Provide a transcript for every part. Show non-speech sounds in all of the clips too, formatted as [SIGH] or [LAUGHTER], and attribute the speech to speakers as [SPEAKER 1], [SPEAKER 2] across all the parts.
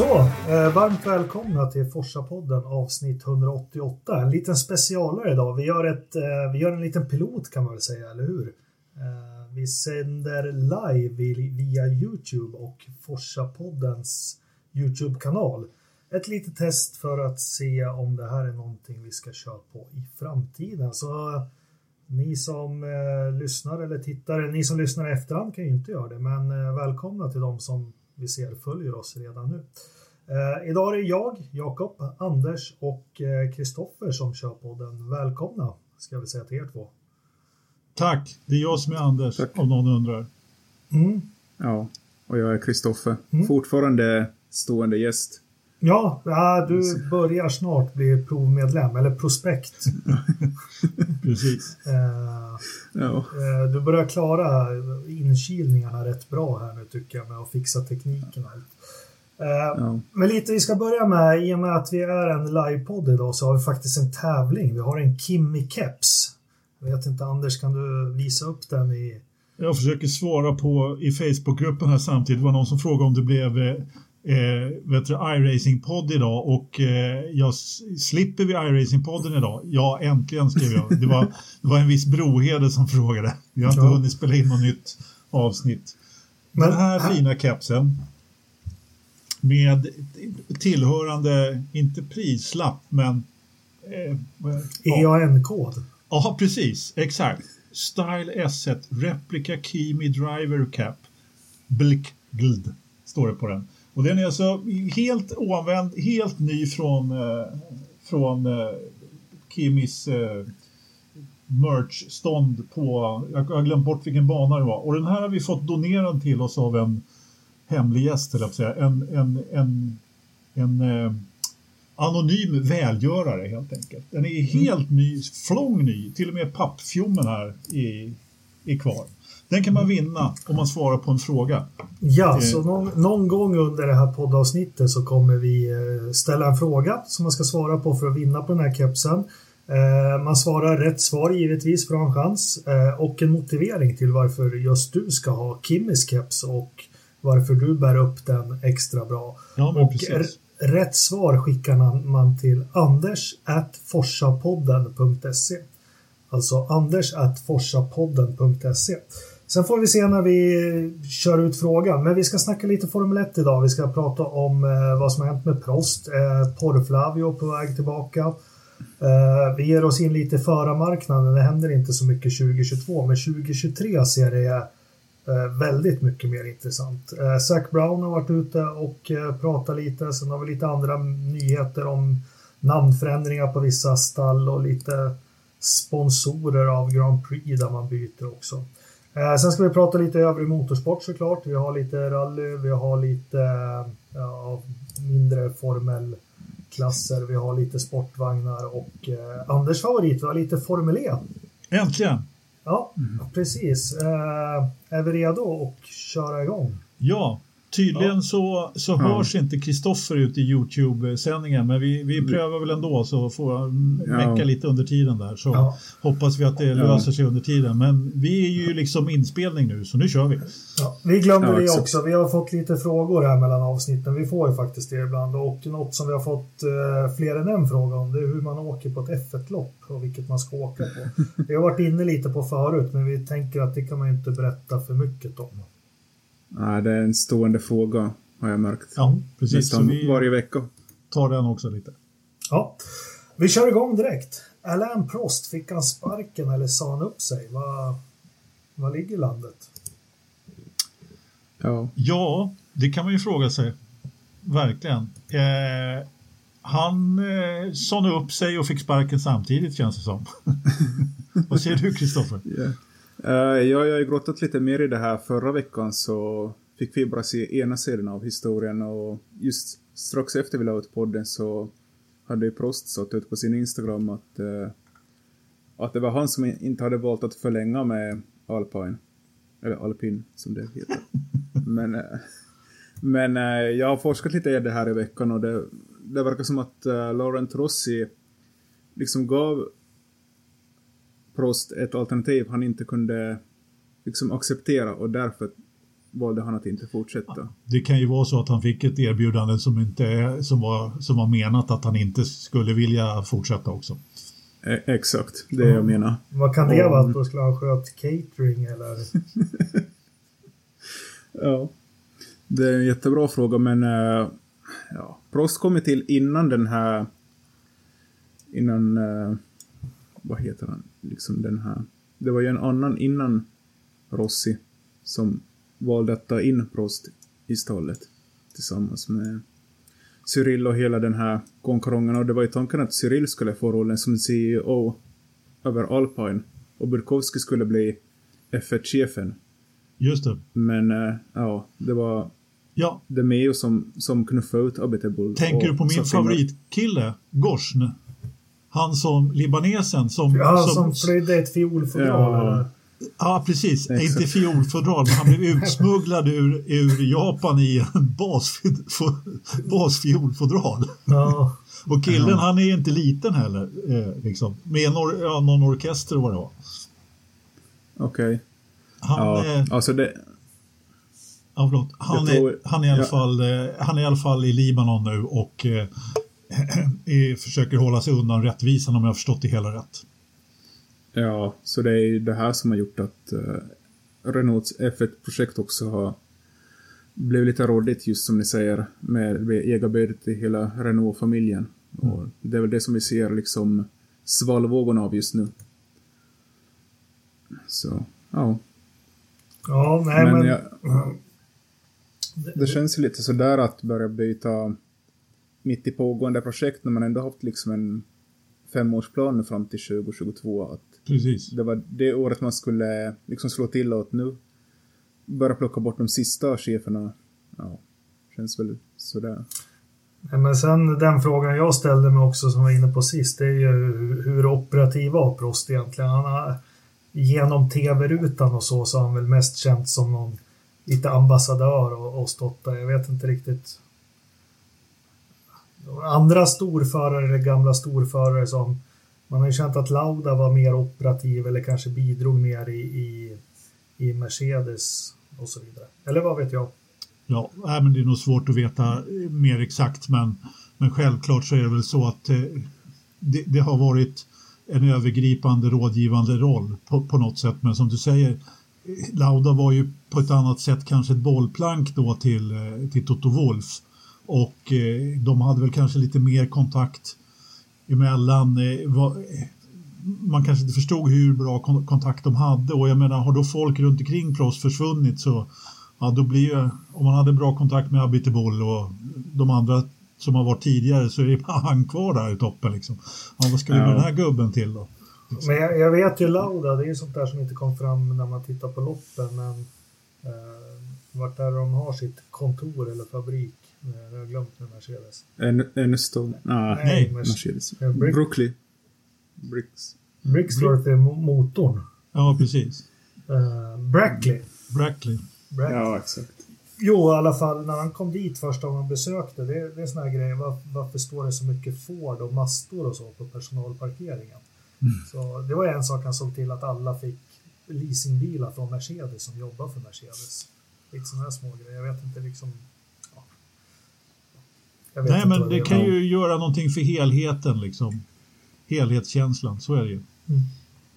[SPEAKER 1] Så, eh, varmt välkomna till Forsa-podden avsnitt 188. En liten specialare idag. Vi gör, ett, eh, vi gör en liten pilot kan man väl säga, eller hur? Eh, vi sänder live via Youtube och Forsa-poddens Youtube-kanal. Ett litet test för att se om det här är någonting vi ska köra på i framtiden. Så ni som eh, lyssnar eller tittar, ni som lyssnar i efterhand kan ju inte göra det, men eh, välkomna till de som vi ser följer oss redan nu. Eh, idag är det jag, Jakob, Anders och Kristoffer eh, som kör podden. Välkomna ska väl säga till er två.
[SPEAKER 2] Tack, det är jag som är Anders Tack. om någon undrar.
[SPEAKER 3] Mm. Ja, och jag är Kristoffer. Mm. Fortfarande stående gäst.
[SPEAKER 1] Ja, du börjar snart bli provmedlem, eller prospekt. [LAUGHS]
[SPEAKER 2] Precis.
[SPEAKER 1] Eh, ja. Eh, du börjar klara inkilningarna rätt bra här nu tycker jag med att fixa tekniken och allt. Eh, ja. Men lite vi ska börja med, i och med att vi är en livepodd idag så har vi faktiskt en tävling. Vi har en Kimmy-keps. Jag vet inte, Anders, kan du visa upp den i...
[SPEAKER 2] Jag försöker svara på i Facebookgruppen här samtidigt. Det var någon som frågade om det blev eh, vet du, iRacing-podd idag och eh, jag slipper vi iRacing-podden idag? Ja, äntligen skrev jag. Det var, det var en viss Brohede som frågade. Vi har inte ja. hunnit spela in något nytt avsnitt. Men, Den här fina kepsen med tillhörande, inte prislapp, men...
[SPEAKER 1] Eh, EAN-kod.
[SPEAKER 2] Ja, precis. Exakt. Style S1 Replica Kimi Driver Cap. Blickgld står det på den. Och den är alltså helt oanvänd, helt ny från, eh, från eh, Kimis eh, merch-stånd på, jag har glömt bort vilken bana det var. Och den här har vi fått donerad till oss av en hemlig gäst, eller säga. En, en, en, en eh, anonym välgörare helt enkelt. Den är helt ny, flång ny, till och med pappfjommen här är, är kvar. Den kan man vinna om man svarar på en fråga.
[SPEAKER 1] Ja, eh. så någon, någon, gång under det här poddavsnittet så kommer vi eh, ställa en fråga som man ska svara på för att vinna på den här kepsen. Eh, man svarar rätt svar givetvis för att ha en chans och en motivering till varför just du ska ha Kimmys keps och varför du bär upp den extra bra.
[SPEAKER 2] Ja,
[SPEAKER 1] och
[SPEAKER 2] precis.
[SPEAKER 1] rätt svar skickar man till anders.forsapodden.se Alltså anders.forsapodden.se Sen får vi se när vi kör ut frågan. Men vi ska snacka lite Formel 1 idag. Vi ska prata om eh, vad som har hänt med Prost. Eh, Porflavio på väg tillbaka. Eh, vi ger oss in lite i förarmarknaden. Det händer inte så mycket 2022, men 2023 ser det eh, väldigt mycket mer intressant. Eh, Zac Brown har varit ute och eh, pratat lite. Sen har vi lite andra nyheter om namnförändringar på vissa stall och lite sponsorer av Grand Prix där man byter också. Eh, sen ska vi prata lite övrig motorsport såklart. Vi har lite rally, vi har lite ja, mindre formelklasser, vi har lite sportvagnar och eh, Anders favorit, vi har lite Formel E.
[SPEAKER 2] Äntligen!
[SPEAKER 1] Ja, mm. precis. Eh, är vi redo att köra igång?
[SPEAKER 2] Ja, Tydligen ja. så, så hörs inte Kristoffer ut i Youtube-sändningen men vi, vi mm. prövar väl ändå så får mecka ja. lite under tiden där så ja. hoppas vi att det löser sig under tiden. Men vi är ju liksom inspelning nu så nu kör vi.
[SPEAKER 1] vi glömde det också. Vi har fått lite frågor här mellan avsnitten. Vi får ju faktiskt det ibland och något som vi har fått eh, fler än en fråga om det är hur man åker på ett F1-lopp och vilket man ska åka på. [LAUGHS] Vi har varit inne lite på förut men vi tänker att det kan man ju inte berätta för mycket om.
[SPEAKER 3] Nej, det är en stående fråga har jag märkt.
[SPEAKER 2] Ja, precis.
[SPEAKER 3] Nästan vi varje vecka.
[SPEAKER 2] tar den också lite.
[SPEAKER 1] Ja, vi kör igång direkt. Alain Prost, fick han sparken eller sa han upp sig? Vad, vad ligger landet?
[SPEAKER 2] Ja. ja, det kan man ju fråga sig. Verkligen. Eh, han eh, sa nu upp sig och fick sparken samtidigt känns det som. [LAUGHS] Vad säger du Kristoffer?
[SPEAKER 3] Yeah. Uh, ja, jag har grottat lite mer i det här. Förra veckan så fick vi bara se ena sidan av historien och just strax efter vi la ut podden så hade Prost satt ut på sin Instagram att, uh, att det var han som inte hade valt att förlänga med Alpine. Eller Alpin som det heter. [LAUGHS] men uh, men jag har forskat lite i det här i veckan och det, det verkar som att Laurent Rossi liksom gav Prost ett alternativ han inte kunde liksom acceptera och därför valde han att inte fortsätta.
[SPEAKER 2] Det kan ju vara så att han fick ett erbjudande som, inte, som, var, som var menat att han inte skulle vilja fortsätta också.
[SPEAKER 3] E exakt, det mm. jag menar.
[SPEAKER 1] Vad kan det vara? Att då skulle han sköt catering eller? [LAUGHS]
[SPEAKER 3] ja, det är en jättebra fråga men uh, ja, Prost kom till innan den här innan uh, vad heter han, liksom den här det var ju en annan innan Rossi som valde att ta in Prost i stallet tillsammans med Cyril och hela den här konkurrensen. Och det var ju tanken att Cyril skulle få rollen som CEO över Alpine och Burkowski skulle bli F1-chefen.
[SPEAKER 2] Just det.
[SPEAKER 3] Men äh, ja, det var
[SPEAKER 2] ja.
[SPEAKER 3] Demeo som, som knuffade ut Abiteboul.
[SPEAKER 2] Tänker du på min favoritkille, Gorsn? Han som libanesen som...
[SPEAKER 1] Ja, som, som flydde ett fiolfodral. Ja.
[SPEAKER 2] Ja, precis. Exakt. Inte fiolfodral, men han blev utsmugglad ur, ur Japan i en basfiolfodral. Ja. Och killen, ja. han är inte liten heller. Eh, liksom. Med or ja, någon orkester och vad det var.
[SPEAKER 3] Okej. Okay.
[SPEAKER 2] Han,
[SPEAKER 3] ja, eh, alltså det...
[SPEAKER 2] Ja, förlåt. Han, tror... är, han, är i alla fall, eh, han är i alla fall i Libanon nu och [CLEARS THROAT] eh, försöker hålla sig undan rättvisan om jag har förstått det hela rätt.
[SPEAKER 3] Ja, så det är ju det här som har gjort att uh, Renaults F1-projekt också har blivit lite rådigt just som ni säger med ägarbytet i hela Renault-familjen. Mm. Och det är väl det som vi ser liksom svallvågorna av just nu. Så, ja.
[SPEAKER 1] Ja, nej men... men jag,
[SPEAKER 3] det känns ju lite sådär att börja byta mitt i pågående projekt när man ändå haft liksom en femårsplan fram till 2022. Att
[SPEAKER 2] Precis.
[SPEAKER 3] Det var det året man skulle liksom slå till och nu börja plocka bort de sista cheferna. Ja, känns väl sådär.
[SPEAKER 1] Men sen den frågan jag ställde mig också som var inne på sist, det är ju hur operativ var Prost egentligen? Han har, genom tv-rutan och så, så har han väl mest känt som någon lite ambassadör och, och stått där. Jag vet inte riktigt. Andra storförare eller gamla storförare som man har ju känt att Lauda var mer operativ eller kanske bidrog mer i, i, i Mercedes och så vidare. Eller vad vet jag?
[SPEAKER 2] Ja, men det är nog svårt att veta mer exakt men, men självklart så är det väl så att eh, det, det, har varit en övergripande rådgivande roll på, på något sätt men som du säger Lauda var ju på ett annat sätt kanske ett bollplank då till, eh, till Toto Wolf och eh, de hade väl kanske lite mer kontakt emellan. Eh, man kanske inte förstod hur bra kontakt de hade och jag menar har då folk runt omkring Prost försvunnit så ja, då blir ju, om man hade bra kontakt med Abiteboul och de andra som har varit tidigare så är det [LAUGHS] bara han kvar där i toppen liksom. Ja, vad ska vi med ja. den här gubben till då?
[SPEAKER 1] Men jag, jag, vet ju Lauda, det är ju sånt där som inte kom fram när man tittar på loppen men eh, vart är de har sitt kontor eller fabrik? Jag har glömt med Mercedes.
[SPEAKER 3] Eneston? Ah, nej, nej, Mercedes. Brick, Brooklyn. Bricks.
[SPEAKER 1] Bricksworth är motorn.
[SPEAKER 2] Ja, precis.
[SPEAKER 1] Uh, Brackley.
[SPEAKER 2] Brackley.
[SPEAKER 3] Brackley. Ja, exakt.
[SPEAKER 1] Jo, i alla fall när han kom dit första gången han besökte, det, det är såna här grejer. Var, varför står det så mycket Ford och mastor och så på personalparkeringen? Mm. Så det var en sak han såg till att alla fick leasingbilar från Mercedes som jobbar för Mercedes. Lite sådana här små grejer. Jag vet inte liksom
[SPEAKER 2] Nej, men det, kan ju göra någonting för helheten liksom. Helhetskänslan, så är det ju. Mm.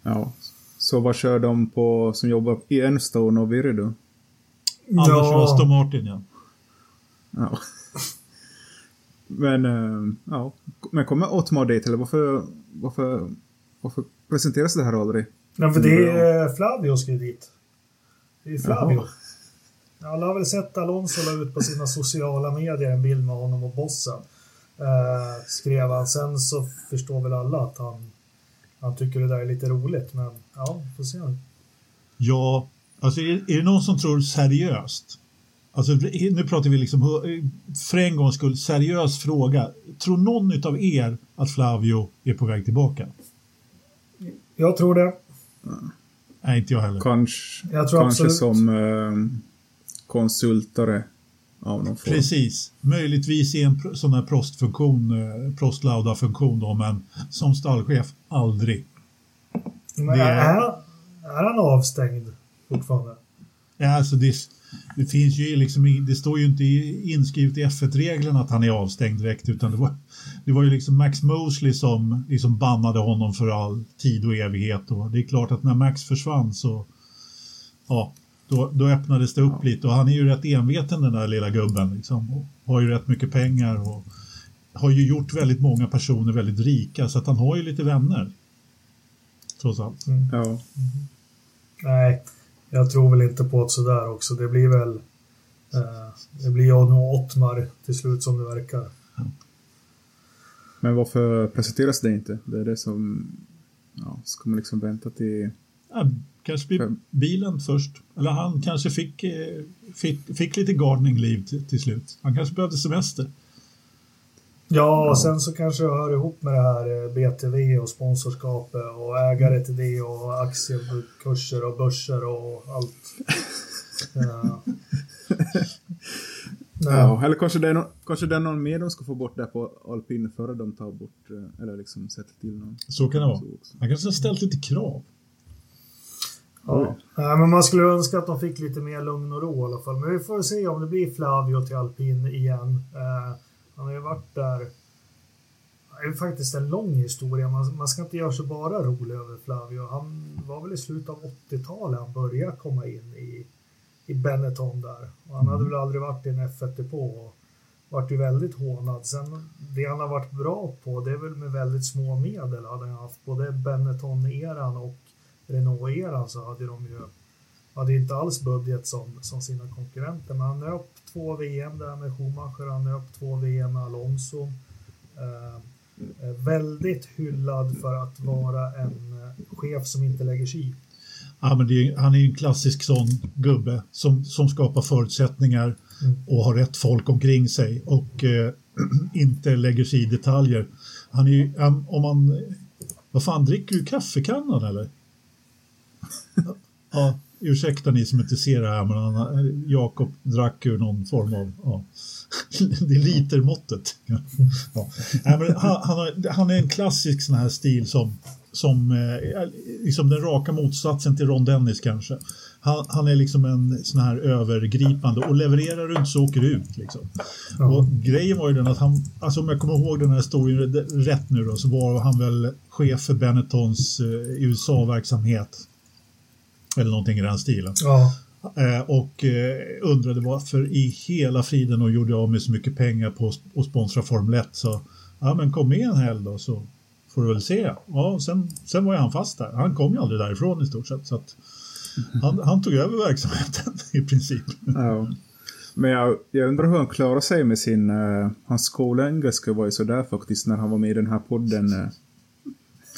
[SPEAKER 3] Ja. Så vad kör de på som jobbar i Enstone och Viridou?
[SPEAKER 2] Alla ja. Aston Martin, ja.
[SPEAKER 3] Ja. [LAUGHS] Men, äh, ja. Men kommer Otmar dit, eller varför, varför, varför presenteras det här aldrig?
[SPEAKER 1] Nej, för det är Flavio ska dit. Det är Flavio. Jaha. Alla har väl sett Alonso la ut på sina sociala medier en bild med honom och bossen. Eh, skrev han. Sen så förstår väl alla att han, han tycker det där är lite roligt. Men ja, får se.
[SPEAKER 2] Ja, alltså är, är det någon som tror seriöst? Alltså nu pratar vi liksom för en gångs skull seriös fråga. Tror någon av er att Flavio är på väg tillbaka?
[SPEAKER 1] Jag tror det.
[SPEAKER 2] Nej, inte jag heller.
[SPEAKER 3] Kanske, jag tror kanske absolut. som eh, konsultare av någon form.
[SPEAKER 2] Precis, möjligtvis i en sån här prostfunktion, eh, prostlauda-funktion då, men som stallchef aldrig.
[SPEAKER 1] Men är, är, han avstängd fortfarande?
[SPEAKER 2] Ja, alltså det, det finns ju liksom, det står ju inte inskrivet i F1-reglerna att han är avstängd direkt utan det var, det var ju liksom Max Mosley som liksom bannade honom för all tid och evighet och det är klart att när Max försvann så ja, då, då öppnades det upp ja. lite och han är ju rätt enveten den där lilla gubben liksom och har ju rätt mycket pengar och har ju gjort väldigt många personer väldigt rika så att han har ju lite vänner. Trots allt.
[SPEAKER 3] Mm. Ja.
[SPEAKER 1] Mm. Nej, jag tror väl inte på det sådär också. Det blir väl eh, det blir jag nog Ottmar till slut som det verkar.
[SPEAKER 3] Men varför presenteras det inte? Det är det som... Ja, ska man liksom vänta till...
[SPEAKER 2] Ja, kanske blir bilen först. Eller han kanske fick, eh, fick, fick lite gardening-liv till, till, slut. Han kanske behövde semester.
[SPEAKER 1] Ja, och sen så kanske det hör ihop med det här eh, BTV och sponsorskapet och ägare till det och aktiekurser och börser och allt. [LAUGHS] Ja.
[SPEAKER 3] Ja, eller kanske det, är någon, kanske det är någon mer de ska få bort där på alpin före de tar bort, eh, eller liksom sätter till någon.
[SPEAKER 2] Så kan det vara. Han kanske har ställt lite krav.
[SPEAKER 1] Ja. ja. men man skulle önska att de fick lite mer lugn och ro i alla fall. Men vi får se om det blir Flavio till alpin igen. Eh, han har ju varit där. Det är faktiskt en lång historia. Man, man ska inte göra sig bara rolig över Flavio. Han var väl i slutet av 80-talet han började komma in i, i Benetton där. Och han hade väl aldrig varit i en F1-depå och varit ju väldigt hånad. Sen det han har varit bra på, det är väl med väldigt små medel hade han haft både Benetton-eran och Renault-eran så hade de ju hade inte alls budget som, som sina konkurrenter. Men han nöp två VM där med Schumacher, han nöp två VM med Alonso. Eh, väldigt hyllad för att vara en eh, chef som inte lägger sig i.
[SPEAKER 2] Ja, men är, han är ju en klassisk sån gubbe som, som skapar förutsättningar mm. och har rätt folk omkring sig och eh, [CLEARS THROAT] inte lägger sig i detaljer. Han är ju, om man... Vad fan, dricker du kaffekannan eller? Ja, ursäkta ni som inte ser det här, men Jakob drack ur någon form av, ja, [LAUGHS] det är litermåttet. Ja. Ja, men han, han, har, han, är en klassisk sån här stil som, som eh, liksom den raka motsatsen till Ron Dennis kanske. Han, han, är liksom en sån här övergripande och levererar du inte så åker du ut. Liksom. Ja. Och grejen var ju den att han, alltså om jag kommer ihåg den här historien rätt nu då, så var han väl chef för Benettons eh, USA-verksamhet eller någonting i den stilen.
[SPEAKER 1] Ja.
[SPEAKER 2] Eh, och eh, undrade varför i hela friden och gjorde av med så mycket pengar på att sponsra Formel 1. Så ja, men kom med en helg då så får du väl se. Ja, sen, sen var ju han fast där. Han kom ju aldrig därifrån i stort sett. Så att han, han tog över verksamheten [LAUGHS] i princip.
[SPEAKER 3] Ja. Men jag, jag undrar hur han klarar sig med sin... Uh, hans skolengelska var ju sådär faktiskt när han var med i den här podden. Uh,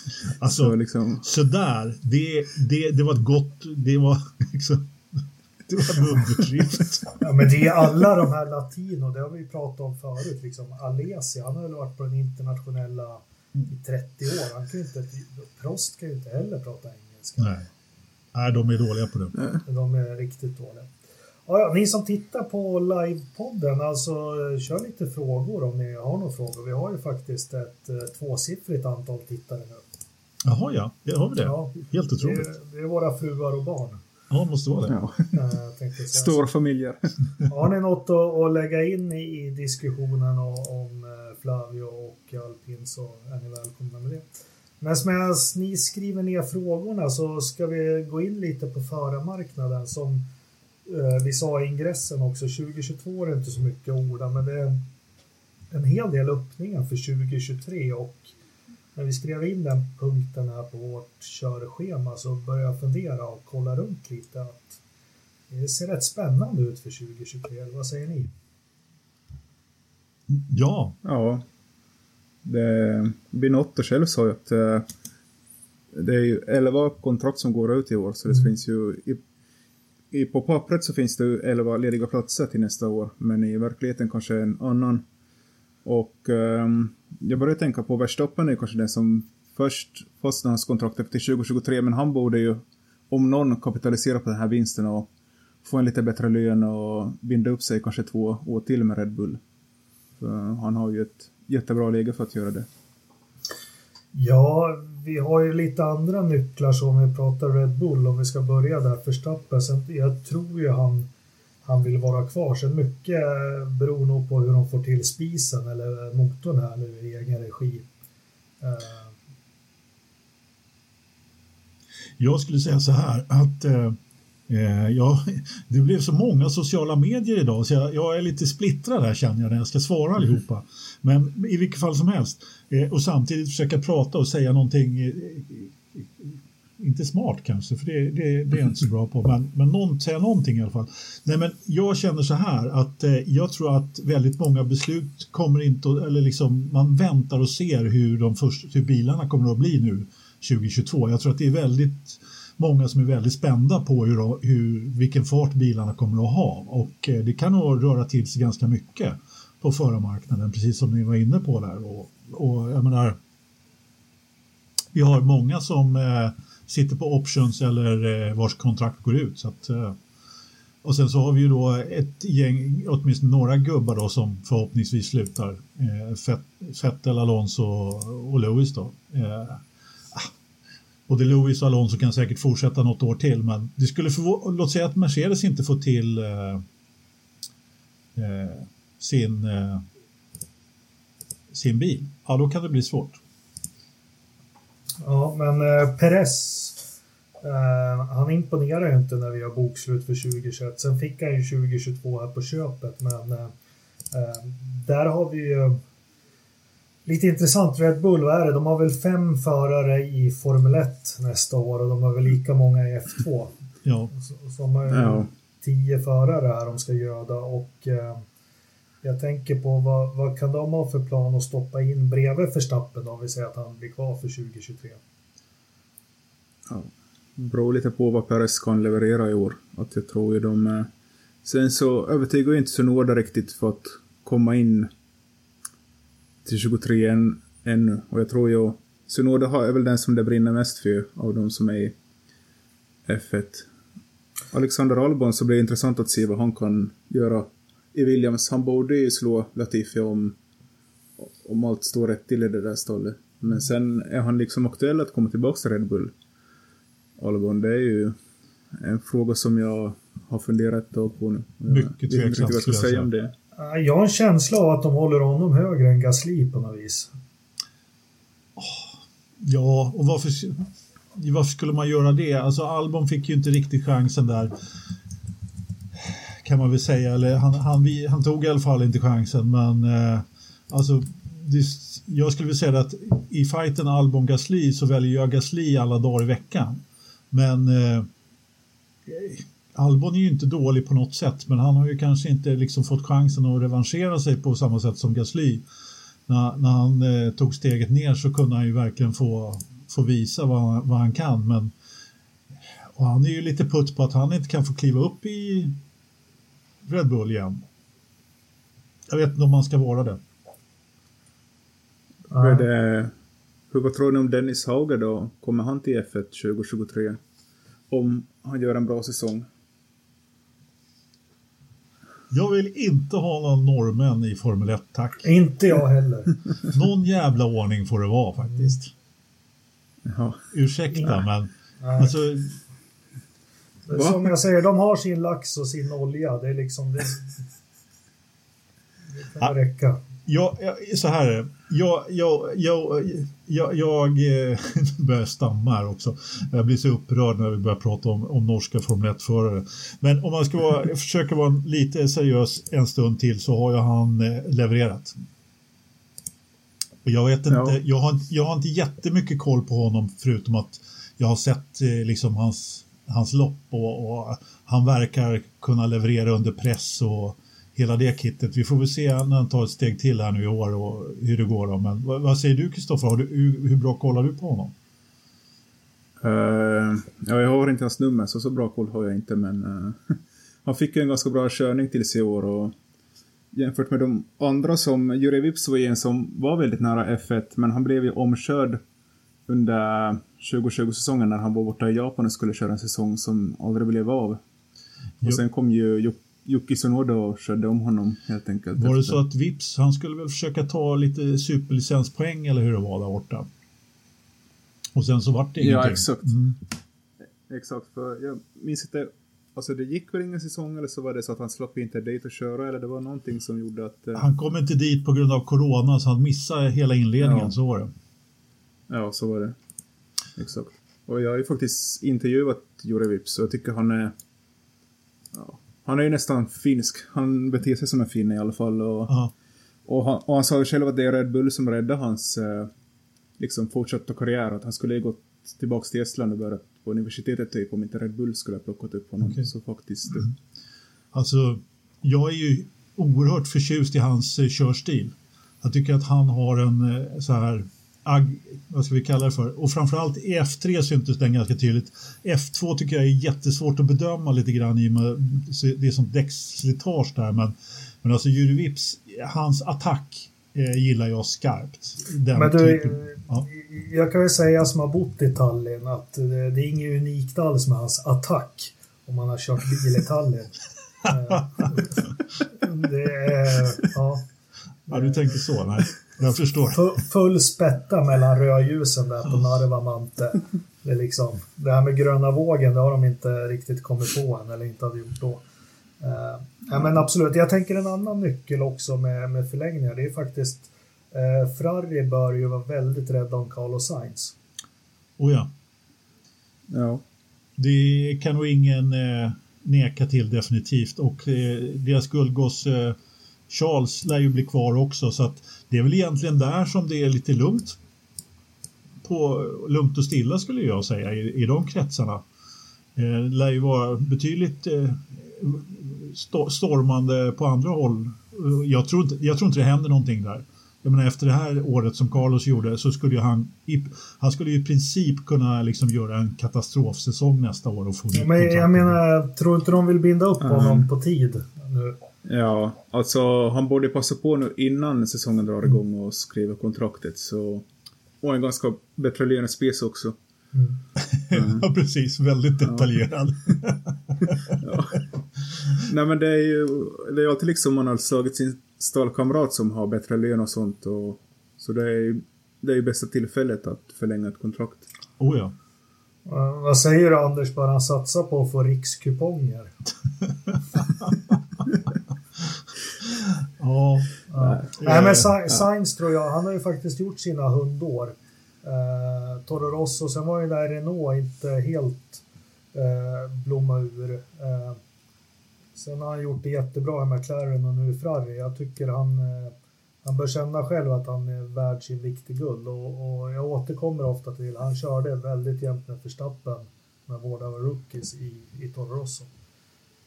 [SPEAKER 3] [LAUGHS]
[SPEAKER 2] Alltså, så liksom... sådär, det, det, det var ett gott, det var liksom, [LAUGHS] det var en underdrift. [LAUGHS]
[SPEAKER 1] ja, men det är alla de här latino, det har vi pratat om förut, liksom Alesi, han har väl varit på den internationella i 30 år. Han kan inte, Prost kan ju inte heller prata engelska.
[SPEAKER 2] Nej, Nej de är dåliga på det.
[SPEAKER 1] De är riktigt dåliga. Ja, ja, ni som tittar på livepodden, alltså kör lite frågor om ni har några frågor. Vi har ju faktiskt ett eh, tvåsiffrigt antal tittare nu.
[SPEAKER 2] Jaha, ja. Det har vi det? Ja, Helt otroligt.
[SPEAKER 1] Det, det, är våra fruar och barn.
[SPEAKER 2] Ja, det måste vara det. Ja.
[SPEAKER 3] Äh, Stora familjer.
[SPEAKER 1] Har ni något att, att lägga in i, i diskussionen om, om eh, Flavio och alpin så är ni välkomna med det. Men medan ni skriver ner frågorna så ska vi gå in lite på förarmarknaden som eh, vi sa i ingressen också. 2022 är det inte så mycket att orda, men det är en hel del öppningar för 2023 och när vi skrev in den punkten här på vårt körschema så började jag fundera och kolla runt lite att det ser rätt spännande ut för 2023. Vad säger ni?
[SPEAKER 2] Ja.
[SPEAKER 3] Ja. Det, Binotto själv sa ju att eh, det är ju 11 kontrakt som går ut i år så det mm. finns ju i, i, på pappret så finns det 11 lediga platser till nästa år men i verkligheten kanske en annan och eh, jag började tänka på Verstappen är kanske den som först fastnar hans kontrakt efter 2023, men han borde ju om någon kapitalisera på den här vinsten och få en lite bättre lön och binda upp sig kanske två år till med Red Bull. För han har ju ett jättebra läge för att göra det.
[SPEAKER 1] Ja, vi har ju lite andra nycklar som vi pratar Red Bull om vi ska börja där Verstappen. Stappen. jag tror ju han, han vill vara kvar. Sen mycket beror nog på hur de får till spisen eller motorn här nu i egen regi. Uh.
[SPEAKER 2] Jag skulle säga så här att eh, Eh, ja, [LAUGHS] det blev så många sociala medier idag så jag, jag, är lite splittrad här känner jag när jag ska svara allihopa. Men i vilket fall som helst. Eh, och samtidigt försöka prata och säga någonting eh, inte smart kanske, för det, det, det är jag inte så bra på, men, men någon, säga någonting i alla fall. Nej, men jag känner så här att eh, jag tror att väldigt många beslut kommer inte, eller liksom man väntar och ser hur, de först, hur bilarna kommer att bli nu 2022. Jag tror att det är väldigt många som är väldigt spända på hur, hur, vilken fart bilarna kommer att ha och eh, det kan nog röra till sig ganska mycket på förarmarknaden, precis som ni var inne på där. Och, och jag menar, vi har många som eh, sitter på options eller eh, vars kontrakt går ut. Så att, eh, och sen så har vi ju då ett gäng, åtminstone några gubbar då som förhoppningsvis slutar. Eh, Fettel, Alonso och Lewis då. Eh, ah, både Lewis och Alonso kan säkert fortsätta något år till, men det skulle få, låt säga att Mercedes inte får till eh, eh, sin, eh, sin bil. Ja, då kan det bli svårt.
[SPEAKER 1] Ja, men eh, Perez, eh, han imponerar ju inte när vi har bokslut för 2021. Sen fick han ju 2022 här på köpet, men eh, eh, där har vi ju Lite intressant, Red Bull, vad är det? De har väl fem förare i Formel 1 nästa år och de har väl lika många i F2.
[SPEAKER 2] Ja.
[SPEAKER 1] Så, så de har ja. tio förare här de ska göda och eh, jag tänker på vad, vad kan de ha för plan att stoppa in bredvid Verstappen om vi säger att han blir kvar för 2023?
[SPEAKER 3] Ja, beror lite på vad Perez kan leverera i år. Att jag tror ju de... Eh, sen så övertygar ju inte Sunoda riktigt för att komma in till 23 än, ännu. Och jag tror ju Sunoda är väl den som det brinner mest för av de som är i F1. Alexander Albon så blir det intressant att se vad han kan göra i Williams. Han borde ju slå Latifi om, om allt står rätt till i det där stallet. Men sen är han liksom aktuell att komma tillbaka till Red Bull. Albon, det är ju en fråga som jag har funderat ett tag på nu.
[SPEAKER 2] Mycket tveksamt. Jag vet inte vad jag ska säga om det.
[SPEAKER 1] Jag har en känsla av att de håller honom högre än Gasly på något vis.
[SPEAKER 2] Ja, och varför, varför skulle man göra det? Alltså Albon fick ju inte riktigt chansen där. Kan man väl säga. Eller han, han, han tog i alla fall inte chansen, men eh, alltså det, jag skulle vilja säga att i fighten Albon-Gasly så väljer jag Gasly alla dagar i veckan. Men eh, Albon är ju inte dålig på något sätt, men han har ju kanske inte liksom fått chansen att revanschera sig på samma sätt som Gasly. När, när han eh, tog steget ner så kunde han ju verkligen få, få visa vad, vad han kan, men och han är ju lite putt på att han inte kan få kliva upp i Red Bull igen. Jag vet inte om man ska vara det.
[SPEAKER 3] Hur, det, hur vad tror ni om Dennis Hauger då? Kommer han till F1 2023? Om han gör en bra säsong?
[SPEAKER 2] Jag vill inte ha någon norrmän i Formel 1, tack.
[SPEAKER 1] Inte jag heller. [LAUGHS]
[SPEAKER 2] någon jävla ordning får det vara faktiskt.
[SPEAKER 3] Ja.
[SPEAKER 2] Ursäkta, men alltså...
[SPEAKER 1] Som jag säger, de har sin lax och sin olja. Det är liksom... Det, det kan räcka.
[SPEAKER 2] Ja, så här är det. Jag, jag, jag, jag, jag eh, [LAUGHS] börjar stamma här också. Jag blir så upprörd när vi börjar prata om, om norska Formel 1-förare. Men om man ska vara, [LAUGHS] försöka vara lite seriös en stund till så har ju han eh, levererat. Och jag vet inte, ja. jag, har, jag har inte jättemycket koll på honom förutom att jag har sett eh, liksom hans, hans lopp och, och han verkar kunna leverera under press och hela det kittet. Vi får väl se när han tar ett steg till här nu i år och hur det går. Då. Men vad, vad säger du Kristoffer? Hur, hur bra kollar du på honom?
[SPEAKER 3] Uh, ja, jag har inte hans nummer så så bra koll har jag inte men uh, [LAUGHS] han fick ju en ganska bra körning till sig i år och jämfört med de andra som Jure Vips var en som var väldigt nära F1 men han blev ju omkörd under 2020-säsongen när han var borta i Japan och skulle köra en säsong som aldrig blev av. Och sen kom ju Jocke Sonoda körde om honom helt enkelt.
[SPEAKER 2] Var det så att Vips, han skulle väl försöka ta lite superlicenspoäng eller hur det var där borta? Och sen så vart det ingenting.
[SPEAKER 3] Ja, exakt. Mm. Exakt, för jag minns inte, alltså det gick väl ingen säsong eller så var det så att han slapp inte dit och köra eller det var någonting som gjorde att...
[SPEAKER 2] Eh... Han kom inte dit på grund av corona så han missade hela inledningen, ja. så var det.
[SPEAKER 3] Ja, så var det. Exakt. Och jag har ju faktiskt intervjuat Jure Vips och jag tycker han är... Ja, han är ju nästan finsk. Han beter sig som en finne i alla fall. Och, och, han, och han sa ju själv att det är Red Bull som räddade hans eh, liksom fortsatta karriär. Att han skulle ju gått tillbaka till Estland och börjat på universitetet typ om inte Red Bull skulle ha plockat upp honom. Okay. Så faktiskt. Mm.
[SPEAKER 2] Alltså, jag är ju oerhört förtjust i hans eh, körstil. Jag tycker att han har en eh, så här ag, vad ska vi kalla det för? Och framförallt i F3 syntes den ganska tydligt. F2 tycker jag är jättesvårt att bedöma lite grann i och med det är som däckslitage där. Men, men alltså Juri Vips, hans attack eh, gillar jag skarpt. Den men du, typen,
[SPEAKER 1] ja. jag kan väl säga som har bott i Tallinn att det, det är inget unikt alls med hans attack om man har kört bil i Tallinn. [LAUGHS] det är, ja.
[SPEAKER 2] Ja, du tänker så, nej. Jag förstår.
[SPEAKER 1] Full spätta mellan rödljusen där på Narvamante. Det, är liksom, det här med gröna vågen, det har de inte riktigt kommit på än, eller inte har gjort då. Uh, ja, men absolut, jag tänker en annan nyckel också med, med förlängningar. Det är faktiskt uh, Ferrari bör ju vara väldigt rädda om Carlos Sainz.
[SPEAKER 2] Oh ja.
[SPEAKER 3] Ja.
[SPEAKER 2] Det kan nog ingen eh, neka till definitivt och eh, deras guldgoss eh, Charles lär ju bli kvar också så att det är väl egentligen där som det är lite lugnt. På, lugnt och stilla skulle jag säga i, i de kretsarna. Eh, det lär ju vara betydligt eh, stormande på andra håll. Jag tror, inte, jag tror inte det händer någonting där. Jag menar efter det här året som Carlos gjorde så skulle han, han skulle ju i princip kunna liksom göra en katastrofsäsong nästa år och få
[SPEAKER 1] ja, Men jag menar, tror inte de vill binda upp honom mm. på tid nu?
[SPEAKER 3] Ja, alltså han borde passa på nu innan säsongen drar igång och skriva kontraktet. Så... Och en ganska detaljerad spes också.
[SPEAKER 2] Mm. Mm. [LAUGHS] ja, precis. Väldigt detaljerad. [LAUGHS]
[SPEAKER 3] ja. Nej, men det är ju det är alltid liksom man har slagit sin stallkamrat som har bättre lön och sånt. Och, så det är, det är ju bästa tillfället att förlänga ett kontrakt.
[SPEAKER 2] Oh ja.
[SPEAKER 1] Uh, vad säger du Anders, bara satsa på att få rikskuponger? [LAUGHS]
[SPEAKER 2] Ja.
[SPEAKER 1] ja. Nej, men Sainz tror jag, han har ju faktiskt gjort sina hundår. Eh, Toro Rosso, sen var ju där Renault inte helt eh, blomma ur. Eh, sen har han gjort det jättebra i McLaren och nu i Ferrari. Jag tycker han, eh, han bör känna själv att han är värd sin vikt i guld och, och jag återkommer ofta till, han körde väldigt jämnt med Verstappen med båda var rookies i, i Toro Rosso.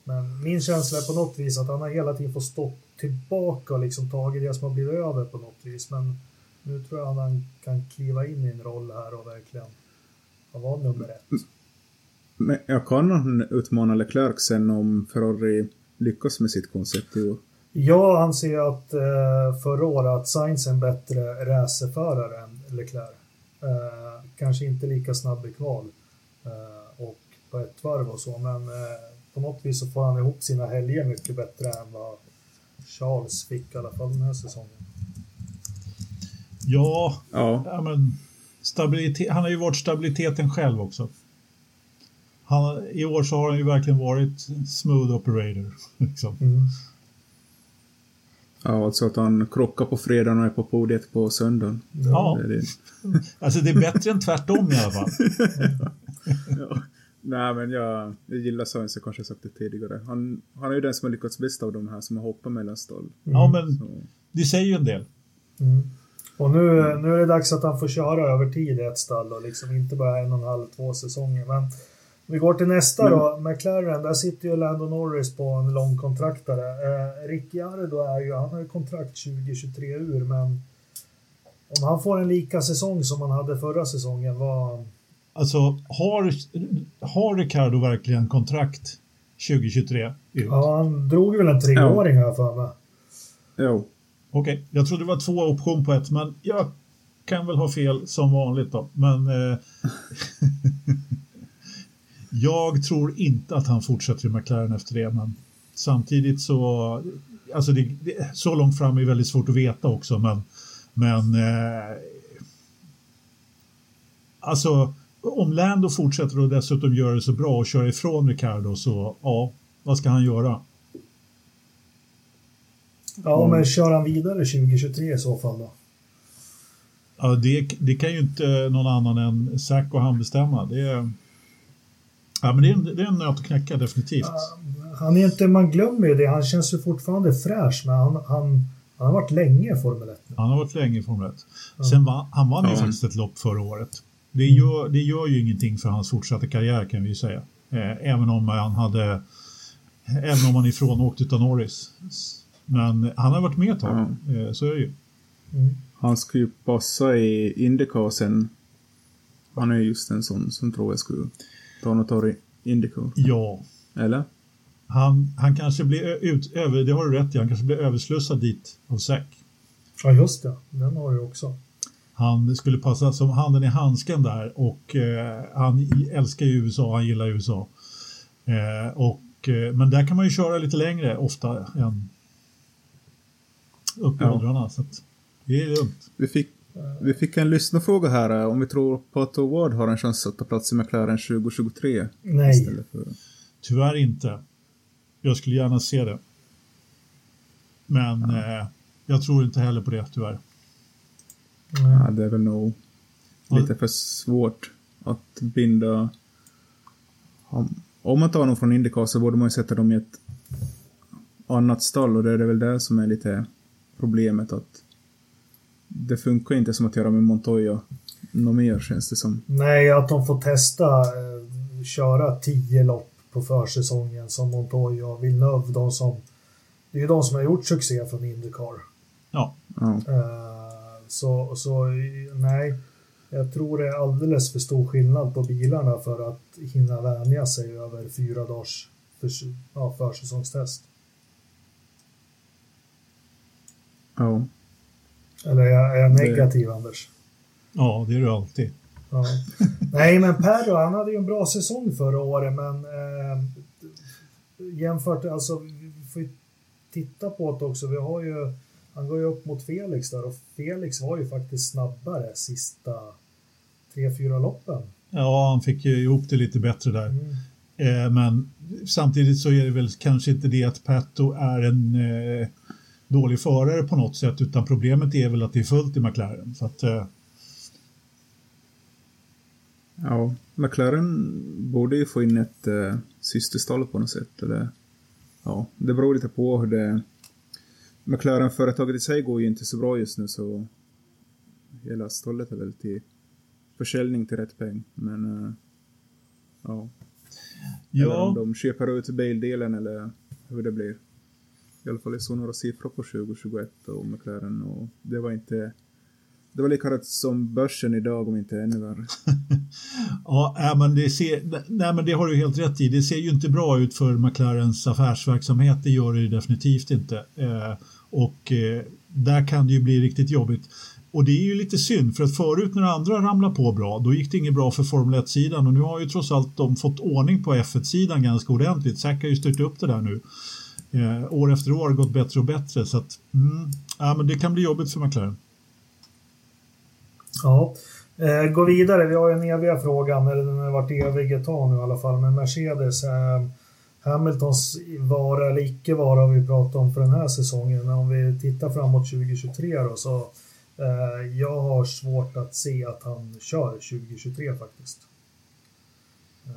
[SPEAKER 1] Men min känsla är på något vis att han har hela tiden fått stå tillbaka och liksom tagit det som har blivit över på något vis. Men nu tror jag att han kan kliva in i en roll här och verkligen vara nummer ett.
[SPEAKER 3] Men jag kan han utmana Leclerc sen om Ferrari lyckas med sitt koncept i år?
[SPEAKER 1] Jag anser att eh, förra året att Sainz är en bättre racerförare än Leclerc. Eh, kanske inte lika snabb i kval eh, och på ett varv och så, men eh, på något vis så får han ihop sina helger mycket bättre än vad Charles fick i alla fall den här säsongen.
[SPEAKER 2] Ja, ja. ja men stabilitet, han har ju varit stabiliteten själv också. Han, I år så har han ju verkligen varit smooth operator. [LAUGHS] Liksom. Mm.
[SPEAKER 3] Ja, alltså att han krockar på fredagen och är på podiet på söndagen.
[SPEAKER 2] Ja, det det. alltså det är bättre än tvärtom i alla fall. [LAUGHS]
[SPEAKER 3] ja. Nej, men jag, jag gillar Sainz, jag kanske sagt det tidigare. Han, han är ju den som har lyckats bäst av de här som har hoppat mellan stall. Mm.
[SPEAKER 2] Ja, men så. det säger ju en del.
[SPEAKER 1] Mm. Och nu, nu är det dags att han får köra över tid i ett stall och liksom inte bara en och en halv, två säsonger. Men vi går till nästa men... då, McLaren. Där sitter ju Lando Norris på en lång kontraktare. Eh, Ricciardo är ju, han har ju kontrakt 2023 ur, men om han får en lika säsong som han hade förra säsongen, vad
[SPEAKER 2] Alltså, har, har Ricardo verkligen kontrakt 2023?
[SPEAKER 1] Ut? Ja, han drog väl en treåring här för mig.
[SPEAKER 3] Jo.
[SPEAKER 2] Okej, okay. jag trodde det var två option på ett, men jag kan väl ha fel som vanligt då. Men eh, [LAUGHS] jag tror inte att han fortsätter i McLaren efter det, men samtidigt så, alltså det, det, så långt fram är väldigt svårt att veta också, men, men eh, alltså om Lando fortsätter och dessutom gör det så bra och kör ifrån Ricardo så ja, vad ska han göra?
[SPEAKER 1] Ja, men kör han vidare 2023 i så fall då?
[SPEAKER 2] Ja, det, det kan ju inte någon annan än Zack och han bestämma. Det är, ja, men det är, en, det är en nöt att knäcka definitivt.
[SPEAKER 1] Ja, han är inte, man glömmer ju det, han känns ju fortfarande fräsch, men han, han, han har varit länge i Formel 1 nu.
[SPEAKER 2] Han har varit länge i Formel 1. Sen vann, han vann ju
[SPEAKER 3] Ja.
[SPEAKER 2] faktiskt ett lopp förra året. Det gör, det gör ju ingenting för hans fortsatta karriär kan vi säga. Eh, även om han hade Även om han är ifrånåkt utav Norris. Men han har varit med ett tag. Eh, så är det ju.
[SPEAKER 1] Mm.
[SPEAKER 3] Han ska ju passa i Indycar sen. Han är just en sån som tror jag skulle ta något år i Indycar.
[SPEAKER 2] Ja,
[SPEAKER 3] Eller?
[SPEAKER 2] han, han kanske blir ut, över, det har du rätt i, han kanske blir överslussad dit av Zack.
[SPEAKER 1] Ja, just det. Den har du också.
[SPEAKER 2] Han skulle passa som handen i handsken där och eh, han älskar ju USA, han gillar USA. Eh, och, eh, men där kan man ju köra lite längre ofta än upp i
[SPEAKER 3] Ja.
[SPEAKER 2] åldrarna. Så att det är lugnt.
[SPEAKER 3] Vi fick, vi fick en lyssnarfråga här eh, om vi tror på att Ward har en chans att ta plats i McLaren 2023.
[SPEAKER 1] Nej.
[SPEAKER 3] Istället för...
[SPEAKER 2] Tyvärr inte. Jag skulle gärna se det. Men eh, jag tror inte heller på det tyvärr.
[SPEAKER 3] Ja, det är väl nog lite för svårt att binda... Om, man tar någon från Indycar så borde man ju sätta dem i ett annat stall och det är väl det som är lite problemet att det funkar inte som att göra med Montoya något mer känns det som.
[SPEAKER 1] Nej, att de får testa eh, köra tio lopp på försäsongen som Montoya och Villeneuve, de som det är ju de som har gjort succé från Indycar.
[SPEAKER 2] Ja,
[SPEAKER 3] Ja,
[SPEAKER 1] Eh, så, så nej, jag tror det är alldeles för stor skillnad på bilarna för att hinna vänja sig över fyra dagars för, ja, försäsongstest.
[SPEAKER 3] ja.
[SPEAKER 1] Eller är jag, är jag
[SPEAKER 3] Det-
[SPEAKER 1] negativ, Anders?
[SPEAKER 2] ja det är det alltid.
[SPEAKER 1] Ja. Nej, men Perro, han hade ju en bra säsong förra året, men eh, jämfört, alltså vi får ju titta på det också. Vi har ju, han går ju upp mot Felix där och Felix var ju faktiskt snabbare sista tre, fyra loppen.
[SPEAKER 2] Ja, han fick ju ihop det lite bättre där.
[SPEAKER 1] Mm.
[SPEAKER 2] Eh, men samtidigt så är det väl kanske inte det att Pato är en eh, dålig förare på något sätt utan problemet är väl att det är fullt i McLaren. Så att, eh,
[SPEAKER 3] ja. McLaren borde ju få in ett eh, systerstall på något sätt. Eller, ja, det beror lite på hur det... McLaren-företaget i sig går ju inte så bra just nu så hela stallet är väl till försäljning till rätt peng. Men eh, ja. Eller om
[SPEAKER 2] ja,
[SPEAKER 3] de köper ut bildelen eller hur det blir. I alla fall jag såg några siffror på 2021 och McLaren och det var inte... Det var lika rätt som börsen idag om inte ännu värre. [LAUGHS]
[SPEAKER 2] ja nej, men det ser, nej, men det har du helt rätt i. Det ser ju inte bra ut för McLarens affärsverksamhet. Det gör det definitivt inte. Eh, och eh, där kan det ju bli riktigt jobbigt. Och det är ju lite synd för att förut när andra ramlade på bra då gick det inget bra för Formel 1-sidan och nu har ju trots allt de fått ordning på F1-sidan ganska ordentligt. Zack har ju styrt upp det där nu. Eh, år efter år har det gått bättre och bättre så att mm, ja, men det kan bli jobbigt för McLaren.
[SPEAKER 1] Ja. Eh, gå vidare, vi har ju den eviga frågan, eller den har varit evig ett tag nu i alla fall, men Mercedes. Eh, Hamiltons vara eller icke vara har vi pratat om för den här säsongen, men om vi tittar framåt 2023 då så eh, jag har svårt att se att han kör 2023 faktiskt. Eh,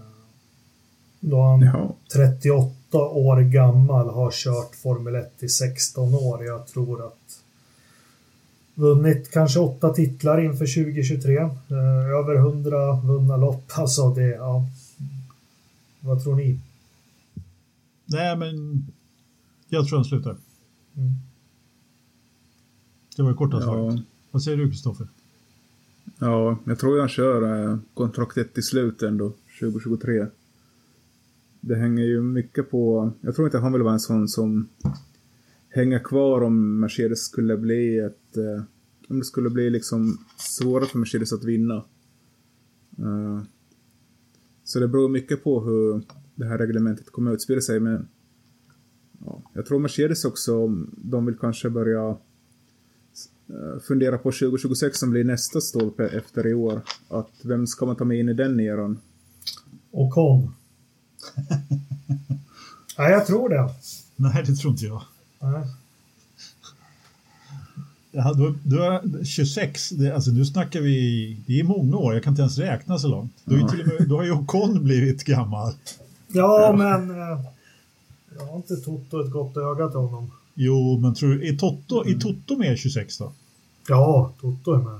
[SPEAKER 1] då han
[SPEAKER 3] Ja.
[SPEAKER 1] 38 år gammal har kört Formel 1 i 16 år. Jag tror att vunnit kanske åtta titlar inför 2023. Eh, över 100 vunna lopp. Alltså det, ja. Vad tror ni?
[SPEAKER 2] Nej men jag tror han slutar.
[SPEAKER 1] Mm.
[SPEAKER 2] Det var ju korta
[SPEAKER 3] Ja,
[SPEAKER 2] svaret. Vad säger du Kristoffer?
[SPEAKER 3] ja, jag tror jag kör eh, kontraktet till slut ändå, 2023. Det hänger ju mycket på... Jag tror inte han vill vara en sån som hänger kvar om Mercedes skulle bli ett... Eh, om det skulle bli liksom svårare för Mercedes att vinna. Eh, så det beror mycket på hur det här reglementet kommer att utspela sig. Men ja, jag tror Mercedes också, de vill kanske börja eh, funderar på 2026 som blir nästa stolpe efter i år. Att vem ska man ta med in i den eran?
[SPEAKER 1] Och kom. [LAUGHS] Nej, jag tror det.
[SPEAKER 2] Nej, det tror inte jag.
[SPEAKER 1] Nej.
[SPEAKER 2] Ja, du, du är 26, det, alltså nu snackar vi, det är många år, jag kan inte ens räkna så långt. Du har ju, till och med, då har ju Ocon blivit gammal.
[SPEAKER 1] Ja, men eh, jag har inte Toto ett gott öga till honom.
[SPEAKER 2] Jo, men tror du, är Toto, är Toto med 26 då?
[SPEAKER 1] Ja, Toto är med.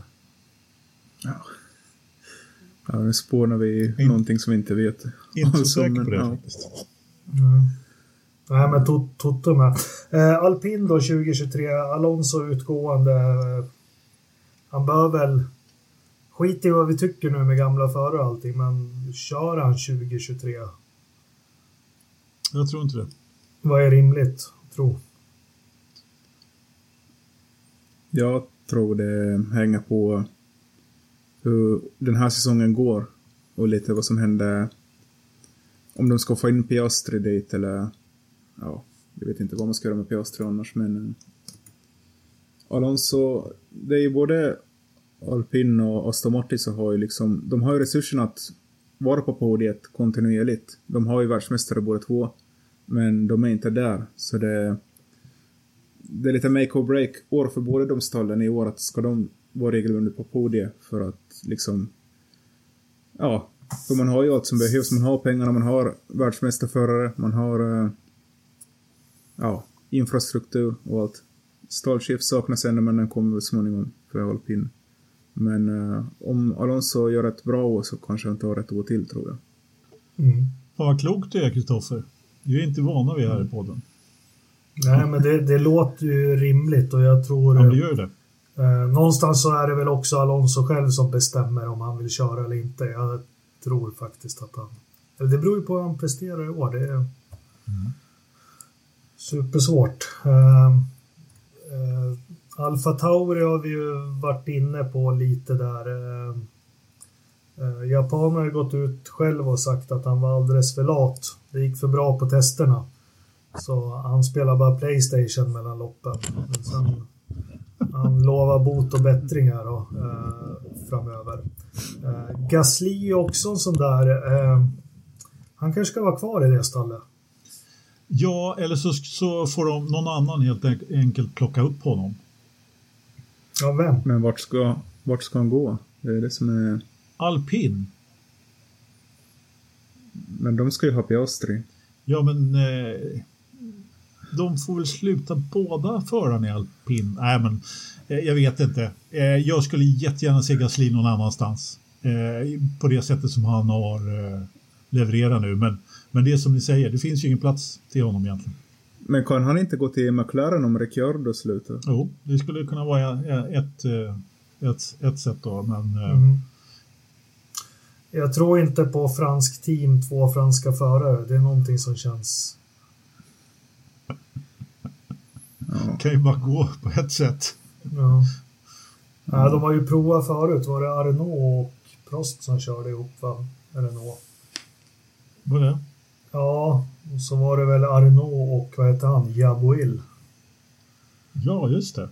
[SPEAKER 3] Ja. Ja, nu spånar vi
[SPEAKER 2] In-
[SPEAKER 3] någonting som vi inte vet.
[SPEAKER 2] Inte så [LAUGHS] säker
[SPEAKER 3] men,
[SPEAKER 2] på det
[SPEAKER 3] ja.
[SPEAKER 2] faktiskt.
[SPEAKER 1] Mm. Nej, men To- Toto är med. Eh, Alpin då 2023, Alonso utgående. Han bör väl... Skit i vad vi tycker nu med gamla förare och allting, men kör han 2023?
[SPEAKER 2] Jag tror inte det.
[SPEAKER 1] Vad är rimligt att tro?
[SPEAKER 3] Jag tror det hänger på hur den här säsongen går och lite vad som händer. Om de ska få in Piastri dit eller ja, jag vet inte vad man ska göra med Piastri annars men eh, Alonso, det är ju både Alpin och Aston Martin så har ju liksom, de har ju resurserna att vara på podiet kontinuerligt. De har ju världsmästare båda två, men de är inte där. Så det, det är lite make or break år för båda de stallen i år att ska de vara regelbundet på podiet för att liksom ja, för man har ju allt som behövs. Man har pengarna, man har världsmästarförare, man har eh, ja, infrastruktur och allt. Stallchef saknas ännu men den kommer väl småningom för alpin. Men eh, om Alonso gör ett bra år så kanske han tar ett år till tror jag.
[SPEAKER 1] Mm.
[SPEAKER 2] Fan vad klokt du är, Kristoffer. Vi är inte vana vid här i podden.
[SPEAKER 1] Nej, men det, det låter ju rimligt och jag tror...
[SPEAKER 2] Ja, det gör det.
[SPEAKER 1] Eh, någonstans så är det väl också Alonso själv som bestämmer om han vill köra eller inte. Jag tror faktiskt att han... Eller det beror ju på hur han presterar i år. Det är supersvårt. Eh, eh, Alfa Tauri har vi ju varit inne på lite där. Eh, eh, Japan har gått ut själv och sagt att han var alldeles för lat. Det gick för bra på testerna. Så han spelar bara Playstation mellan loppen. Men sen, han lovar bot och bättring här då, eh, framöver. Eh, Gasly är också en sån där... Eh, han kanske ska vara kvar i det stallet.
[SPEAKER 2] Ja, eller så, så får de någon annan helt enk- enkelt plocka upp honom.
[SPEAKER 1] Ja, vem?
[SPEAKER 3] Men vart ska, vart ska han gå? Det är det som är...
[SPEAKER 2] Alpin.
[SPEAKER 3] Men de ska ju ha Piastri.
[SPEAKER 2] Ja, men eh, de får väl sluta båda förarna i alpin. Nej, men eh, jag vet inte. Eh, jag skulle jättegärna se Gasly någon annanstans. Eh, på det sättet som han har eh, levererat nu. Men, men det är som ni säger, det finns ju ingen plats till honom egentligen.
[SPEAKER 3] Men kan han inte gå till McLaren om Ricciardo slutar?
[SPEAKER 2] Jo, det skulle kunna vara ett, eh, ett, ett sätt då, men eh,
[SPEAKER 1] Mm. Jag tror inte på fransk team, två franska förare. Det är någonting som känns...
[SPEAKER 3] Ja.
[SPEAKER 2] kan ju bara gå på ett sätt.
[SPEAKER 1] Ja. Ja, de har ju provat förut. Var det Arnaud och Prost som körde ihop, va? Renault.
[SPEAKER 2] Vad är det?
[SPEAKER 1] Ja, och så var det väl Arnaud och vad heter han? Jaboil.
[SPEAKER 2] Ja, just det.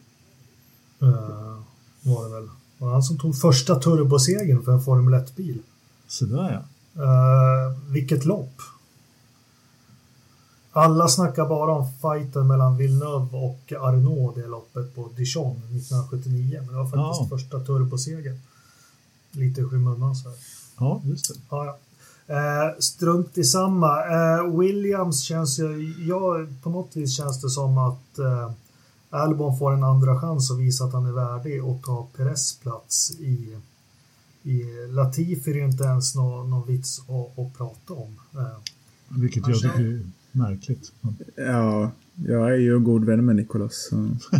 [SPEAKER 1] Uh, var det väl. Det var han som tog första turbosegern för en Formel 1-bil.
[SPEAKER 2] Så där ja.
[SPEAKER 1] Uh, vilket lopp! Alla snackar bara om fighten mellan Villeneuve och Arnaud det loppet på Dijon 1979. Men det var faktiskt
[SPEAKER 2] Ja.
[SPEAKER 1] första turbosegern. Lite i skymundan så här.
[SPEAKER 2] Ja, just det.
[SPEAKER 1] Ja, ja. Eh, strunt i samma. Eh, Williams känns ju... Ja, på något vis känns det som att Albon får en andra chans att visa att han är värdig och ta Perez plats i... i Latifi är det inte ens någon, någon vits att, att prata om. Eh,
[SPEAKER 2] Vilket jag tycker är märkligt.
[SPEAKER 3] Ja, jag är ju god vän med Nicolas.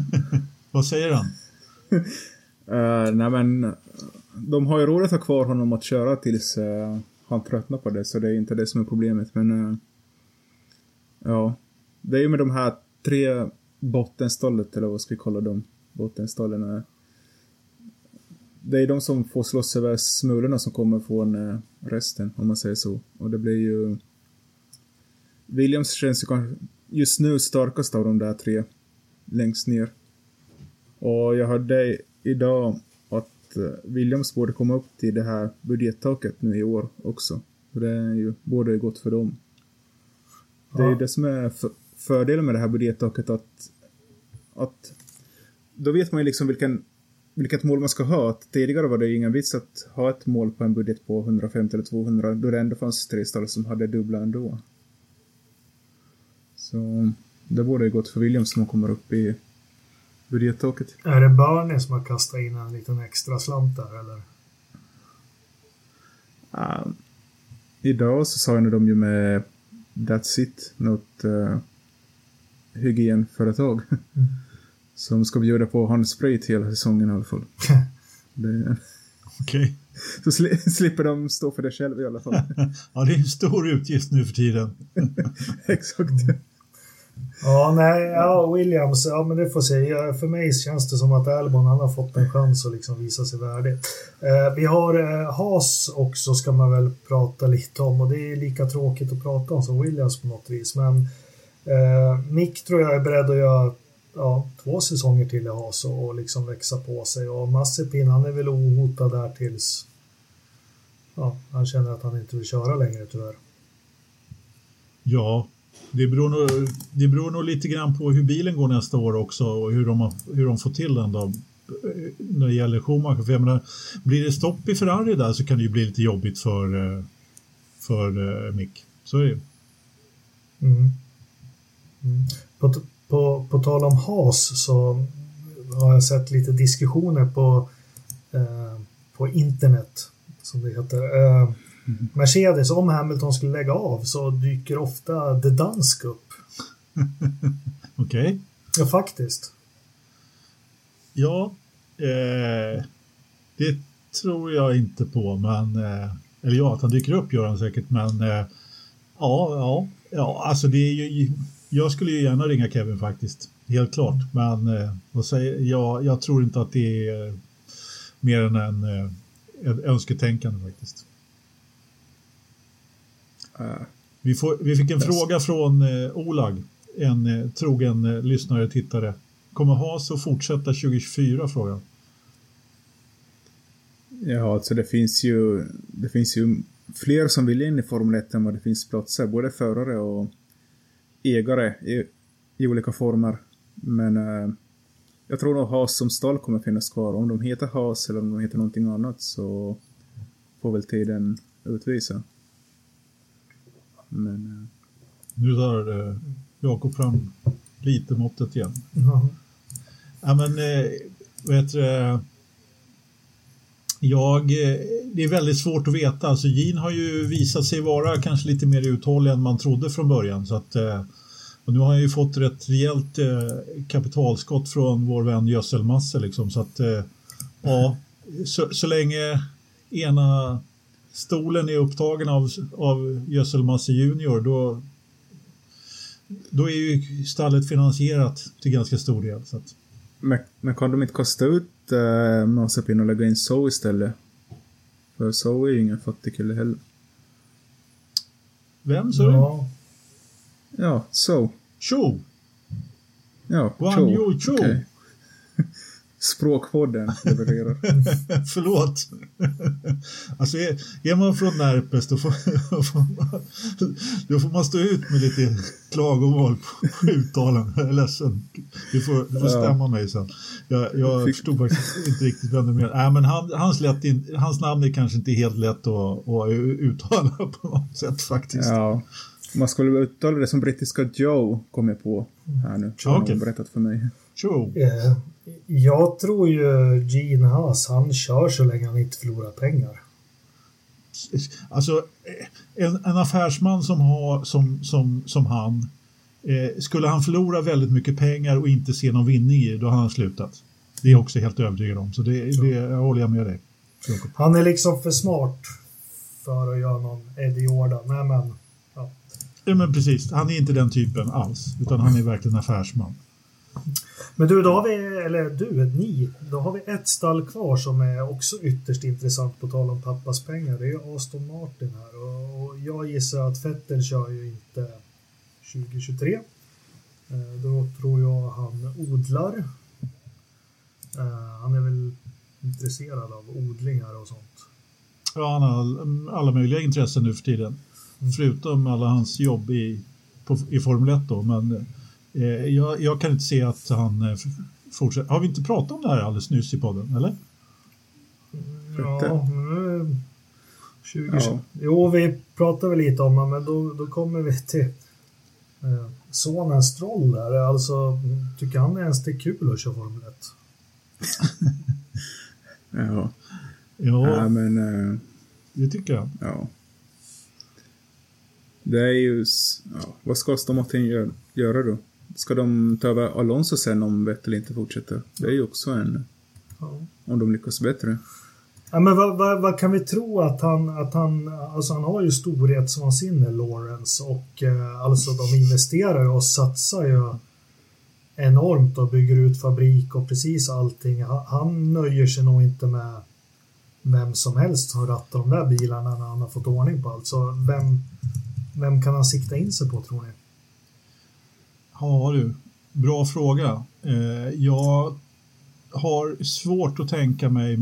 [SPEAKER 3] [LAUGHS]
[SPEAKER 2] Vad säger han?
[SPEAKER 3] Uh, [LAUGHS] nej men, de har ju råd att ha kvar honom att köra tills eh, han tröttnar på det, så det är inte det som är problemet. Men eh, ja, det är ju med de här tre bottenstallet, eller vad ska vi kalla dem? Bottenstallen. Det är de som får slåss över smulorna som kommer från eh, resten, om man säger så. Och det blir ju... Williams känns ju kanske just nu starkast av de där tre längst ner. Och jag hörde idag att eh, Williams borde komma upp till det här budgettaket nu i år också. För det är ju både gott för dem. Det är ju
[SPEAKER 1] Ja.
[SPEAKER 3] det som är för, fördelen med det här budgettaket att, att då vet man ju liksom vilken, vilket mål man ska ha. Tidigare var det ju ingen vits att ha ett mål på en budget på 150 eller 200 då det ändå fanns tre stall som hade dubbla ändå. Så det borde ju gått för Williams som kommer upp i budgettaket.
[SPEAKER 1] Är det Burnley som har kastat in en liten extra slant där eller?
[SPEAKER 3] Uh, idag så sa de ju med That's It, något uh, hygienföretag. Som ska bjuda på handsprit hela säsongen i alla fall. [LAUGHS]
[SPEAKER 2] Okej. [LAUGHS]
[SPEAKER 3] så sli, slipper de stå för det själva i alla fall. [LAUGHS]
[SPEAKER 2] Ja, det är en stor utgift nu för tiden.
[SPEAKER 3] Exakt.
[SPEAKER 1] Ja, nej, ja, Williams, ja men det får se. För mig känns det som att Albon han har fått en chans att liksom visa sig värdig. Eh, vi har eh, Haas också ska man väl prata lite om och det är lika tråkigt att prata om som Williams på något vis. Men eh, Mick tror jag är beredd att göra ja, två säsonger till i Haas och, och liksom växa på sig och Mazepin han är väl ohotad där tills ja, han känner att han inte vill köra längre tyvärr.
[SPEAKER 2] Ja, det beror, nog, det beror nog lite grann på hur bilen går nästa år också och hur de, hur de får till den då. När det gäller Schumacher. För jag menar, blir det stopp i Ferrari där så kan det ju bli lite jobbigt för, för eh, Mick. Så är det.
[SPEAKER 1] Mm. Mm. På, på, tal om Haas så har jag sett lite diskussioner på, eh, på internet, som det heter. Eh, Mercedes, om Hamilton skulle lägga av så dyker ofta The Dansk upp. [LAUGHS]
[SPEAKER 2] Okej.
[SPEAKER 1] Ja, faktiskt.
[SPEAKER 2] Ja, eh, det tror jag inte på. Men, eh, eller ja, att han dyker upp gör han säkert. Men eh, ja, ja, ja, alltså det är ju, jag skulle ju gärna ringa Kevin faktiskt. Helt klart. Men eh, säger, jag, jag tror inte att det är eh, mer än en, eh, ett önsketänkande faktiskt.
[SPEAKER 3] Uh,
[SPEAKER 2] Vi, får, vi fick en
[SPEAKER 3] Yes.
[SPEAKER 2] fråga från eh, Olag, en eh, trogen eh, lyssnare och tittare. Kommer Haas att fortsätta 2024? Frågan.
[SPEAKER 3] ja, alltså det finns ju, det finns ju fler som vill in i Formel 1 än vad det finns platser. Både förare och ägare i, i olika former. Men eh, jag tror nog Haas som stall kommer finnas kvar. Om de heter Haas eller om de heter någonting annat så får väl tiden utvisa. Men eh,
[SPEAKER 2] Nu tar eh, Jakob fram lite måttet igen.
[SPEAKER 1] Ja.
[SPEAKER 2] Ja, men, eh, vad heter det? Jag, eh, det är väldigt svårt att veta. Alltså, Jean har ju visat sig vara kanske lite mer uthållig än man trodde från början. Så att, eh, och nu har han ju fått rätt rejält eh, kapitalskott från vår vän Gödselmasse. Liksom, så att, eh, ja, så, så länge ena stolen är upptagen av, av Gödselmasse Junior då, då är ju stallet finansierat till ganska stor del. Så att,
[SPEAKER 3] Men, men kan de inte kosta ut äh, Mazepin och lägga in So istället? För So är ju ingen fattig kille heller.
[SPEAKER 2] vem sa du?
[SPEAKER 1] Ja.
[SPEAKER 3] Ja, So.
[SPEAKER 2] Tjo!
[SPEAKER 3] Ja,
[SPEAKER 2] Guan Yu Cho.
[SPEAKER 3] Okej. Språkpodden levererar. [LAUGHS]
[SPEAKER 2] Förlåt. alltså är, är man från Närpes då får, man, då får man stå ut med lite klagomål på, på uttalen. Jag är ledsen. Du får, du får
[SPEAKER 3] Ja.
[SPEAKER 2] stämma mig sen. Jag, jag
[SPEAKER 3] Fick-
[SPEAKER 2] förstod faktiskt inte riktigt vem du menar. Nej, men han, hans, lätt in, hans namn är kanske inte helt lätt att, att uttala på något sätt faktiskt.
[SPEAKER 3] ja. Man skulle uttala det som brittiska Joe, kom jag på här nu. Har någon
[SPEAKER 2] Okej.
[SPEAKER 3] berättat för mig.
[SPEAKER 2] Tjo!
[SPEAKER 1] Eh, Jag tror ju Gene Haas, han kör så länge han inte förlorar pengar.
[SPEAKER 2] Alltså, en, en affärsman som, har, som, som, som han, eh, skulle han förlora väldigt mycket pengar och inte se någon vinning i då har han slutat. Det är jag också helt övertygad om, så det, det jag håller jag med dig.
[SPEAKER 1] Han är liksom för smart för att göra någon Eddie Jordan. Nej, men, ja.
[SPEAKER 2] Ja, men precis, han är inte den typen alls, utan han är verkligen affärsman.
[SPEAKER 1] Men du, då har vi, eller du, ni, då har vi ett stall kvar som är också ytterst intressant på tal om pappas pengar. Det är Aston Martin här och, jag gissar att Vettel kör ju inte 2023. Eh, Då tror jag han odlar. Eh, han är väl intresserad av odlingar och sånt.
[SPEAKER 2] Ja, han har alla möjliga intressen nu för tiden. Mm. Förutom alla hans jobb i, på, i Formel 1 då. Men jag, jag, kan inte se att han eh, fortsätter. Har vi inte pratat om det här alldeles nyss i podden, eller?
[SPEAKER 1] Ja, nu 20, ja. Jo, vi pratar väl lite om det, men då, då kommer vi till eh, sonen Stroll där. Alltså, tycker han ens det är kul att köra Formel 1? [LAUGHS]
[SPEAKER 3] ja.
[SPEAKER 2] Ja,
[SPEAKER 3] ja men... Uh,
[SPEAKER 2] det tycker jag.
[SPEAKER 3] Ja. Det är ju... Ja, vad ska Aston Martin gör, göra då? Ska de ta över Alonso sen om Vettel inte fortsätter? Det är ju också en... Ja. Om de lyckas bättre.
[SPEAKER 1] Ja, men vad, vad, vad, kan vi tro att han, att han, alltså han har ju storhetsvansinne, Lawrence, och eh, alltså de investerar och satsar ju enormt och bygger ut fabrik och precis allting. Han, han nöjer sig nog inte med vem som helst som rattar de där bilarna när han har fått ordning på allt. Så vem, vem kan han sikta in sig på tror ni?
[SPEAKER 2] Ja du, bra fråga. Eh, jag har svårt att tänka mig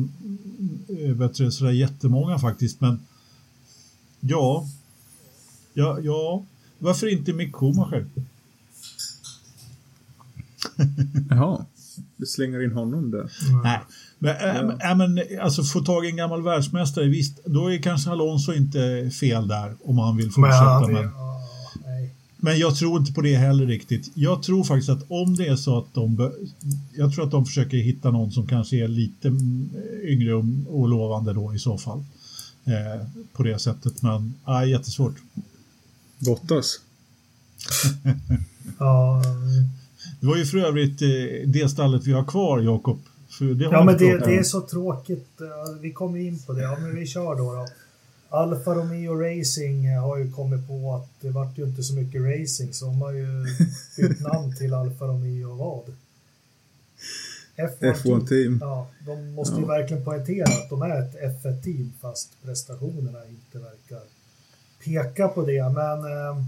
[SPEAKER 2] eh, vet du, sådär jättemånga faktiskt, men ja, ja, ja, varför inte Mick Schumacher? [LAUGHS]
[SPEAKER 3] Jaha, du slänger in honom där.
[SPEAKER 2] Nej, men, ja. äh, men alltså få tag i en gammal världsmästare, visst, då är kanske Alonso inte fel där om han vill fortsätta. Men, men, men jag tror inte på det heller riktigt. Jag tror faktiskt att om det är så att de... Jag tror att de försöker hitta någon som kanske är lite yngre och lovande då i så fall. Eh, på det sättet, men ja, jättesvårt.
[SPEAKER 3] Bottas?
[SPEAKER 1] ja.
[SPEAKER 2] Det var ju för övrigt eh, det stallet vi har kvar, Jakob.
[SPEAKER 1] Ja, men det, det, är så tråkigt. Vi kommer in på det. Ja, men vi kör då. då. Alfa Romeo Racing har ju kommit på att det vart ju inte så mycket racing så de har ju [LAUGHS] bytt namn till Alfa Romeo vad?
[SPEAKER 3] F1, F1 team.
[SPEAKER 1] Ja, de måste ja. ju verkligen poängtera att de är ett F1-team fast prestationerna inte verkar peka på det. Men eh,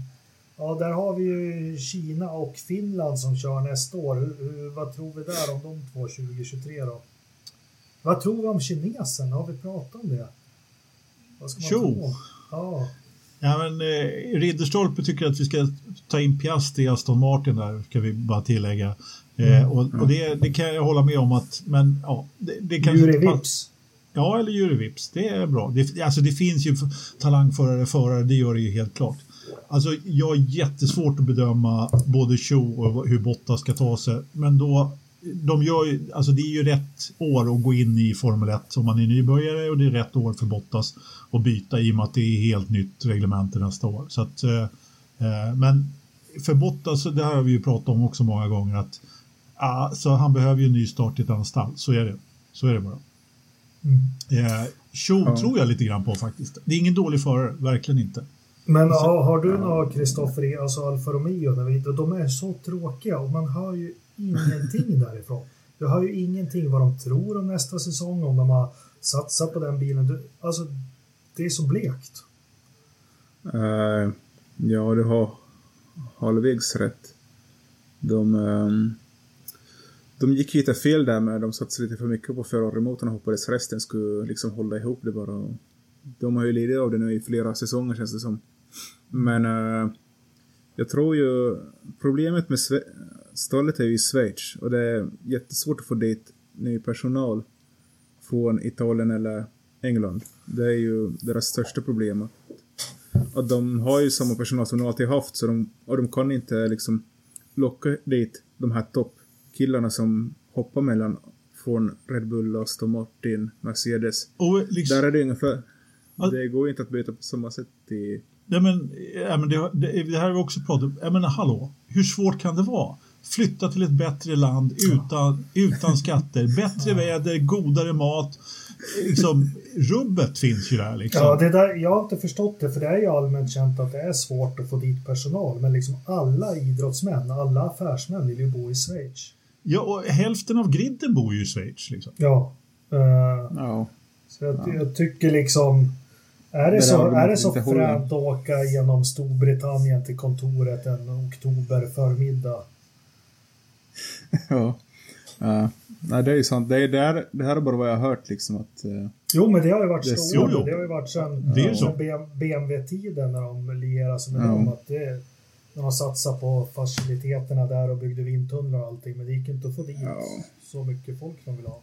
[SPEAKER 1] ja, där har vi ju Kina och Finland som kör nästa år. Hur, hur, vad tror vi där om de två 2023 då? Vad tror vi om kineserna? Har vi pratat om det? Vad ska man tro? Ja.
[SPEAKER 2] Ja, men, eh, Ridderstolpe tycker att vi ska ta in Piastri i Aston Martin där, ska vi bara tillägga. Eh, mm. och, och det, det, kan jag hålla med om att, men ja. Det, det
[SPEAKER 1] kan Juri Vips.
[SPEAKER 2] Ja, eller Juri Vips. Det är bra. Det, alltså det finns ju talangförare, förare, det gör det ju helt klart. Alltså jag har jättesvårt att bedöma både Cho och hur Bottas ska ta sig, men då de gör ju, alltså det är ju rätt år att gå in i Formel 1 om man är nybörjare och det är rätt år för Bottas att byta i och med att det är helt nytt reglement nästa år. Så att, eh, eh men för Bottas, det här har vi ju pratat om också många gånger, att ah, så han behöver ju en ny start i ett annat stall. Så är det. Så är det bara. Mm. Eh, Show ja. tror jag lite grann på faktiskt. Det är ingen dålig förare, verkligen inte.
[SPEAKER 1] Men ja, har du några Kristoffer, alltså Alfa Romeo, de är så tråkiga och man hör ju ingenting därifrån. Du hör ju ingenting vad de tror om nästa säsong, om de har satsat på den bilen. Du, alltså, det är så blekt.
[SPEAKER 3] Uh, ja, du har halvvägs rätt. De, um, de gick lite fel där med de satsade lite för mycket på Ferrari-motorn och hoppades resten skulle liksom hålla ihop det bara. De har ju lidit av det nu i flera säsonger känns det som. Men uh, jag tror ju problemet med Sve stallet är ju i Schweiz och det är jättesvårt att få dit ny personal från Italien eller England. Det är ju deras största problem. Att de har ju samma personal som de alltid haft så de, och de kan inte liksom locka dit de här toppkillarna som hoppar mellan från Red Bull, Aston Martin, Mercedes. Liksom, Där är det ungefär... Det går ju inte att byta på samma sätt i...
[SPEAKER 2] Ja men, ja, men det, det, det här har vi också pratat om. Jag menar hallå, hur svårt kan det vara? Flytta till ett bättre land utan, utan skatter, bättre väder, godare mat. Liksom, rubbet finns ju där. Liksom.
[SPEAKER 1] Ja, det där, jag har inte förstått det, för det är ju allmänt känt att det är svårt att få dit personal. Men liksom alla idrottsmän, alla affärsmän vill ju bo i Schweiz.
[SPEAKER 2] Ja, och hälften av griden bor ju i Schweiz. Liksom.
[SPEAKER 1] Ja. Uh, ja. Så jag, ja. jag, tycker liksom... Är det, det så, är det så fränt att åka genom Storbritannien till kontoret en oktober förmiddag [LAUGHS]
[SPEAKER 3] ja. Ja, nej, det är ju sant. Det, är, det, här, det här är bara vad jag har hört liksom att... Uh,
[SPEAKER 1] jo, men det har ju varit
[SPEAKER 3] det.
[SPEAKER 1] Jo, jo. Det har ju varit sedan,
[SPEAKER 2] det
[SPEAKER 1] sedan BMW-tiden när de lierade sig med
[SPEAKER 3] ja.
[SPEAKER 1] dem. Att det, när de satsade på faciliteterna där och byggde vindtunnlar och allting. Men det gick inte att få dit
[SPEAKER 3] ja.
[SPEAKER 1] så mycket folk de vill ha.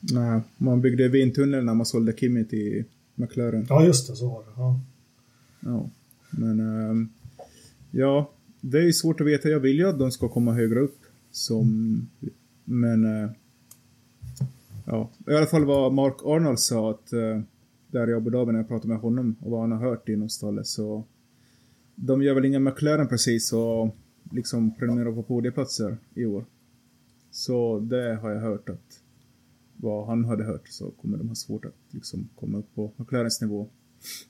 [SPEAKER 3] Nej, man byggde vindtunnel när man sålde Kimi till McLaren.
[SPEAKER 1] Ja, just det. Så var det. Ja.
[SPEAKER 3] Ja, men... Uh, ja, det är ju svårt att veta. Jag vill ju att de ska komma högre upp. Som, men... Eh, ja, i alla fall vad Mark Arnold sa att eh, där i Abu Dhabi när jag pratade med honom och vad han har hört inom stallet så de gör väl inga McLaren precis och liksom prenumererar på podieplatser i år. Så det har jag hört att vad han hade hört så kommer de ha svårt att liksom komma upp på McLarens nivå.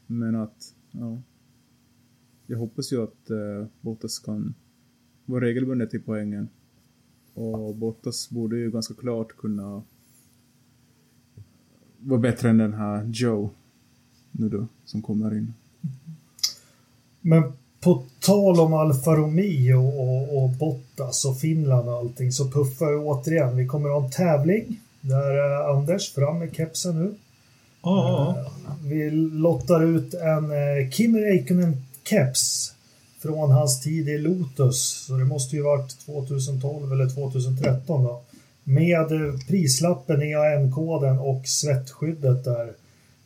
[SPEAKER 3] Men att, ja. Jag hoppas ju att eh, Bottas kan vara regelbundet i poängen. Och Bottas borde ju ganska klart kunna vara bättre än den här Joe nu då, som kommer in.
[SPEAKER 1] Men på tal om Alfa Romeo och, och Bottas och Finland och allting så puffar vi återigen. Vi kommer ha en tävling där uh, Anders fram med kepsen nu.
[SPEAKER 2] Ja.
[SPEAKER 1] Uh, vi lottar ut en uh, Kimi Räikkönen keps från hans tid i Lotus. Så det måste ju varit 2012 eller 2013 då. Med prislappen, EAN-koden och svettskyddet där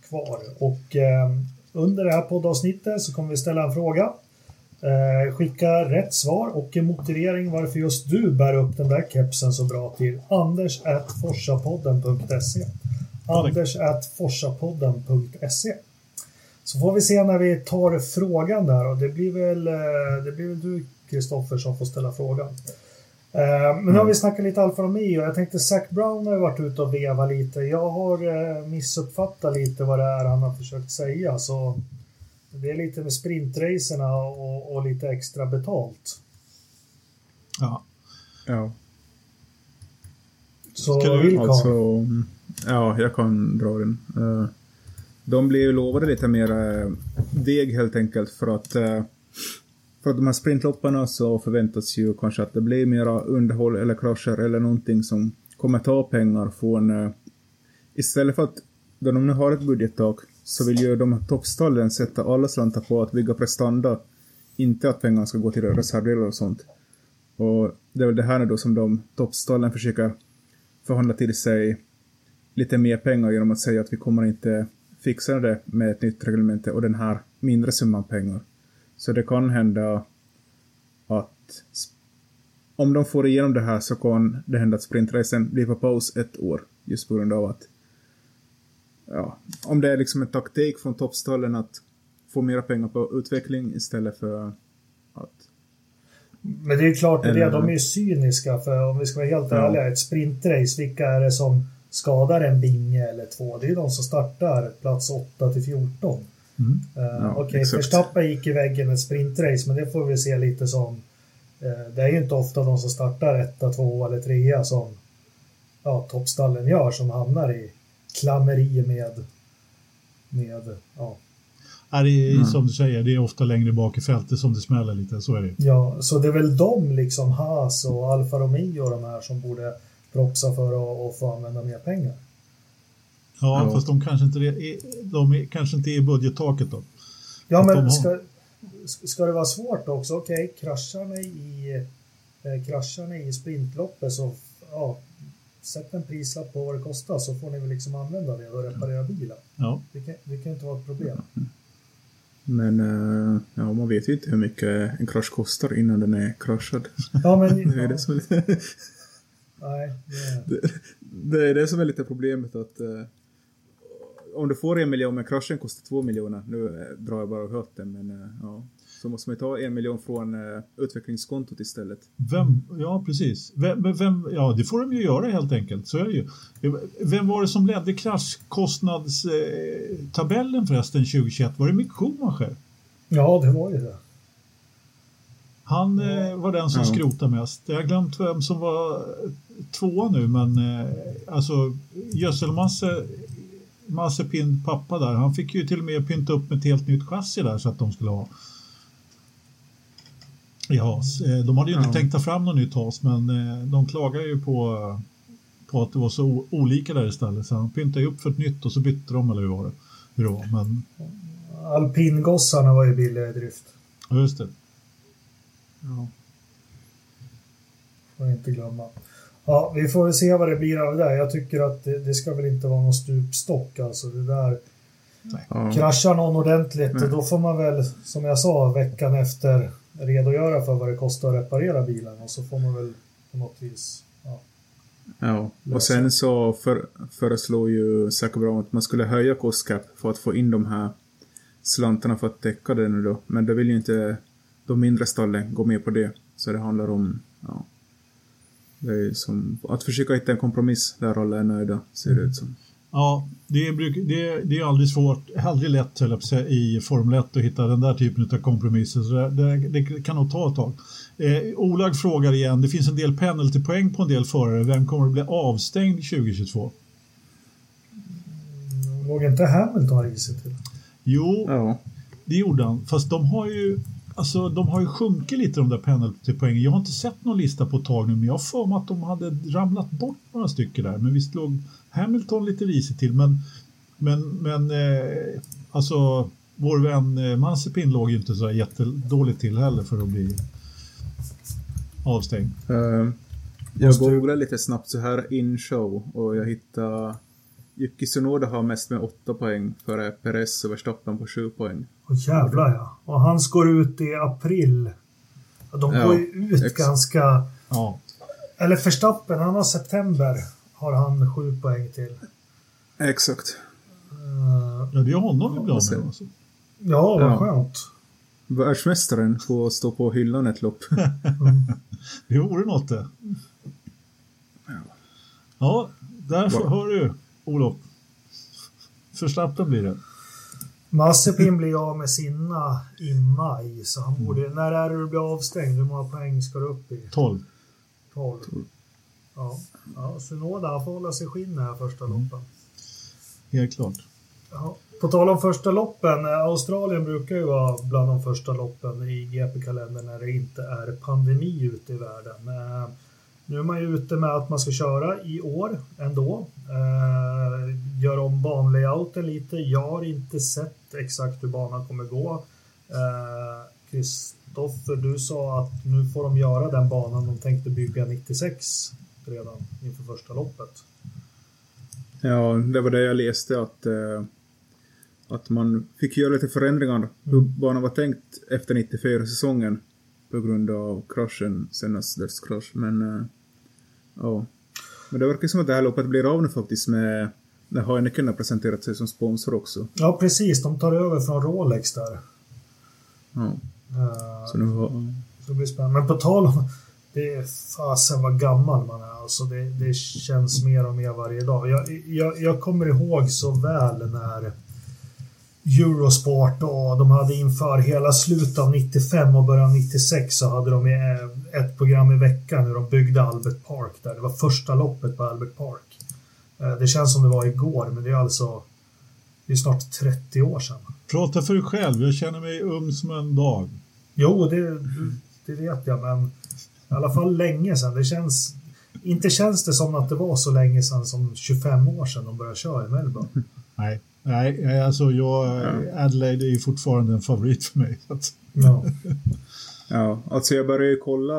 [SPEAKER 1] kvar. Och eh, under det här poddavsnittet så kommer vi ställa en fråga. Eh, skicka rätt svar och en motivering varför just du bär upp den där kepsen så bra till anders.forsapodden.se anders.forsapodden.se Så får vi se när vi tar frågan där och det blir väl, eh, det blir väl du Kristoffer som får ställa frågan. Men nu har vi snackat lite Alfa Romeo. Jag tänkte Zac Brown har ju varit ute och vevat lite. Jag har missuppfattat lite vad det är han har försökt säga. Så det är lite med sprintracerna och, och lite extra betalt.
[SPEAKER 2] Ja.
[SPEAKER 3] Ja.
[SPEAKER 1] Så
[SPEAKER 2] Ska du-?
[SPEAKER 3] Alltså, ja, jag kan dra den. Eh, de blev ju lovade lite mer eh, deg helt enkelt för att eh, för att de här sprintlopparna så förväntas ju kanske att det blir mera underhåll eller krascher eller någonting som kommer ta pengar från eh, istället för att då de nu har ett budgettak så vill ju de här toppstallen sätta alla slantar på att bygga prestanda inte att pengarna ska gå till reservdelar och sånt. Och det är väl det här nu då som de toppstallen försöker förhandla till sig lite mer pengar genom att säga att vi kommer inte fixa det med ett nytt reglemente och den här mindre summan pengar. Så det kan hända att om de får igenom det här så kan det hända att sprintracen blir på paus ett år just på grund av att ja, om det är liksom en taktik från toppstallen att få mera pengar på utveckling istället för att
[SPEAKER 1] Men det är ju klart, det,
[SPEAKER 3] Eller-
[SPEAKER 1] de är ju cyniska för om vi ska vara helt
[SPEAKER 3] Ja.
[SPEAKER 1] ärliga, ett sprintrace, vilka är det som skadar en binge eller två? Det är ju de som startar plats 8 till 14.
[SPEAKER 2] Mm.
[SPEAKER 1] Uh,
[SPEAKER 3] Ja,
[SPEAKER 1] Okej,
[SPEAKER 3] exakt.
[SPEAKER 1] Verstappen gick i väggen med ett sprintrace, men det får vi se lite som... eh, det är ju inte ofta de som startar etta, två eller trea som ja, toppstallen gör, som hamnar i klammeri med... med ja.
[SPEAKER 2] Ja, det är
[SPEAKER 3] Mm.
[SPEAKER 2] som du säger, det är ofta längre bak i fältet som det smäller lite, så är det.
[SPEAKER 1] ja, så det är väl de, liksom Haas och Alfa Romeo och de här som borde propsa för att, få använda mer pengar.
[SPEAKER 2] Ja,
[SPEAKER 3] Ja.
[SPEAKER 2] fast de kanske inte är, de är, kanske inte är i budgettaket då.
[SPEAKER 1] Ja,
[SPEAKER 2] Att de
[SPEAKER 1] men
[SPEAKER 2] har-
[SPEAKER 1] ska, ska det vara svårt också? Okej, kraschar ni i, eh, kraschar ni i sprintloppet så ja, sätt en prislapp på vad det kostar så får ni väl liksom använda det och reparera bilen.
[SPEAKER 2] Ja.
[SPEAKER 1] Det kan, det kan inte vara ett problem.
[SPEAKER 3] Men eh, ja, man vet ju inte hur mycket en krasch kostar innan den är kraschad.
[SPEAKER 1] Ja, men...
[SPEAKER 3] Det [LAUGHS] är det som [LAUGHS]
[SPEAKER 1] nej, det,
[SPEAKER 3] det, det är det som är lite problemet att eh, om du får en miljon men kraschen kostar två miljoner, nu eh, drar jag bara av hatten men eh, ja, så måste man ju ta en miljon från eh, utvecklingskontot istället.
[SPEAKER 2] Vem, ja, precis. Vem, vem, ja, det får de ju göra helt enkelt. Så är det ju. Vem var det som ledde kraschkostnadstabellen förresten 2021? Var det Mick Schumacher?
[SPEAKER 1] ja, det var ju det.
[SPEAKER 2] Han eh, var den som
[SPEAKER 3] Ja.
[SPEAKER 2] skrotade mest. Jag har glömt vem som var tvåa nu, men eh, alltså Gödselmasse Mazepin pappa där, han fick ju till och med pynta upp med ett helt nytt chassi där så att de skulle ha. i Haas. Eh, de hade ju inte ja. tänkt ta fram något nytt Haas men eh, de klagar ju på, på att det var så olika där istället. Så de pyntade ju upp för ett nytt och så bytte de eller hur var det? Hur det var. Men...
[SPEAKER 1] Alpingossarna var ju billiga i drift.
[SPEAKER 2] Ja, just det.
[SPEAKER 1] Ja. Får inte glömma. Ja, vi får väl se vad det blir av det där. Jag tycker att det, det ska väl inte vara någon stupstock alltså. Det där Nej. Kraschar någon ordentligt, Nej. då får man väl, som jag sa, veckan efter redogöra för vad det kostar att reparera bilen och så får man väl på något vis
[SPEAKER 3] ja, ja. och sen så för, föreslår ju Zac att man skulle höja kostcap för att få in de här slantarna för att täcka det nu då. Men det vill ju inte de mindre stallen gå med på det. Så det handlar om ja, det är som att försöka hitta en kompromiss där alla är nöjda, ser det ut som.
[SPEAKER 2] Ja, det är, det, det är aldrig svårt, aldrig lätt säga, i Formel 1 att hitta den där typen av kompromisser. Så det, det, det kan nog ta ett tag. Eh, Olag frågar igen, det finns en del penaltypoäng på en del förare. Vem kommer att bli avstängd 2022?
[SPEAKER 1] Låg inte Hamilton i sig till?
[SPEAKER 2] Jo, ja. det gjorde han. Fast de har ju Alltså de har ju sjunkit lite de där penaltypoängen. Jag har inte sett någon lista på ett tag nu men jag har för mig att de hade ramlat bort några stycken där. Men visst låg Hamilton lite risigt till men, men, men eh, alltså vår vän eh, Mazepin låg ju inte så jättedåligt till heller för att bli avstängd. Uh,
[SPEAKER 3] jag googlade lite snabbt så här in show och jag hittade Yuki Tsunoda har mest med 8 poäng före Perez och Verstappen på 7 poäng.
[SPEAKER 1] Åh jävlar ja. Och hans går ut i april. De går ju ut exakt. ganska... Ja. Eller Verstappen, han har september. Har han 7 poäng till.
[SPEAKER 3] Exakt.
[SPEAKER 2] Uh, ja, det är honom ibland. Alltså.
[SPEAKER 1] Ja, vad ja. skönt.
[SPEAKER 3] Världsmästaren får stå på hyllan ett lopp. [LAUGHS]
[SPEAKER 2] mm. Det vore något det. Ja, där hör du. Olof. Förstappen blir det.
[SPEAKER 1] Mazepin blir av med sina i maj, så han borde... Mm. När är det du blir avstängd? Hur många poäng ska du upp i?
[SPEAKER 2] 12.
[SPEAKER 1] 12. Ja, ja Sunoda han får hålla sig skinn här första mm. loppen.
[SPEAKER 2] Helt klart.
[SPEAKER 1] Ja. På tal om första loppen, eh, Australien brukar ju vara bland de första loppen i GP-kalendern när det inte är pandemi ute i världen. Nu är man ju ute med att man ska köra i år ändå. Eh, gör om banlayouten lite. Jag har inte sett exakt hur banan kommer gå. Eh, Kristoffer, eh, du sa att nu får de göra den banan de tänkte bygga 96 redan inför första loppet.
[SPEAKER 3] Ja, det var det jag läste att, eh, att man fick göra lite förändringar mm. hur banan var tänkt efter 94-säsongen på grund av kraschen, senast dödskrasch. Men äh, ja. Men det verkar som att det här loppet blir av nu faktiskt med när Heineken har presenterat sig som sponsor också.
[SPEAKER 1] Ja, precis. De tar över från Rolex där.
[SPEAKER 3] Ja. Uh, så nu har...
[SPEAKER 1] Så det blir spännande. Men på tal om... Det är fasen vad gammal man är. Alltså det, det känns mer och mer varje dag. Jag, jag, jag kommer ihåg så väl när Eurosport och de hade inför hela slutet av 95 och början av 96 så hade de eh, ett program i veckan hur de byggde Albert Park där. Det var första loppet på Albert Park. Eh, det känns som det var igår, men det är alltså det är snart 30 år sedan.
[SPEAKER 2] Prata för dig själv, jag känner mig ung som en dag.
[SPEAKER 1] Jo, det, det vet jag, men i alla fall länge sedan. Det känns, inte känns det som att det var så länge sedan som 25 år sedan de började köra i Melbourne. [LAUGHS]
[SPEAKER 2] Nej. Nej, alltså jag, ja. Adelaide är ju fortfarande en favorit för mig.
[SPEAKER 3] Ja. [LAUGHS] ja, alltså jag började ju kolla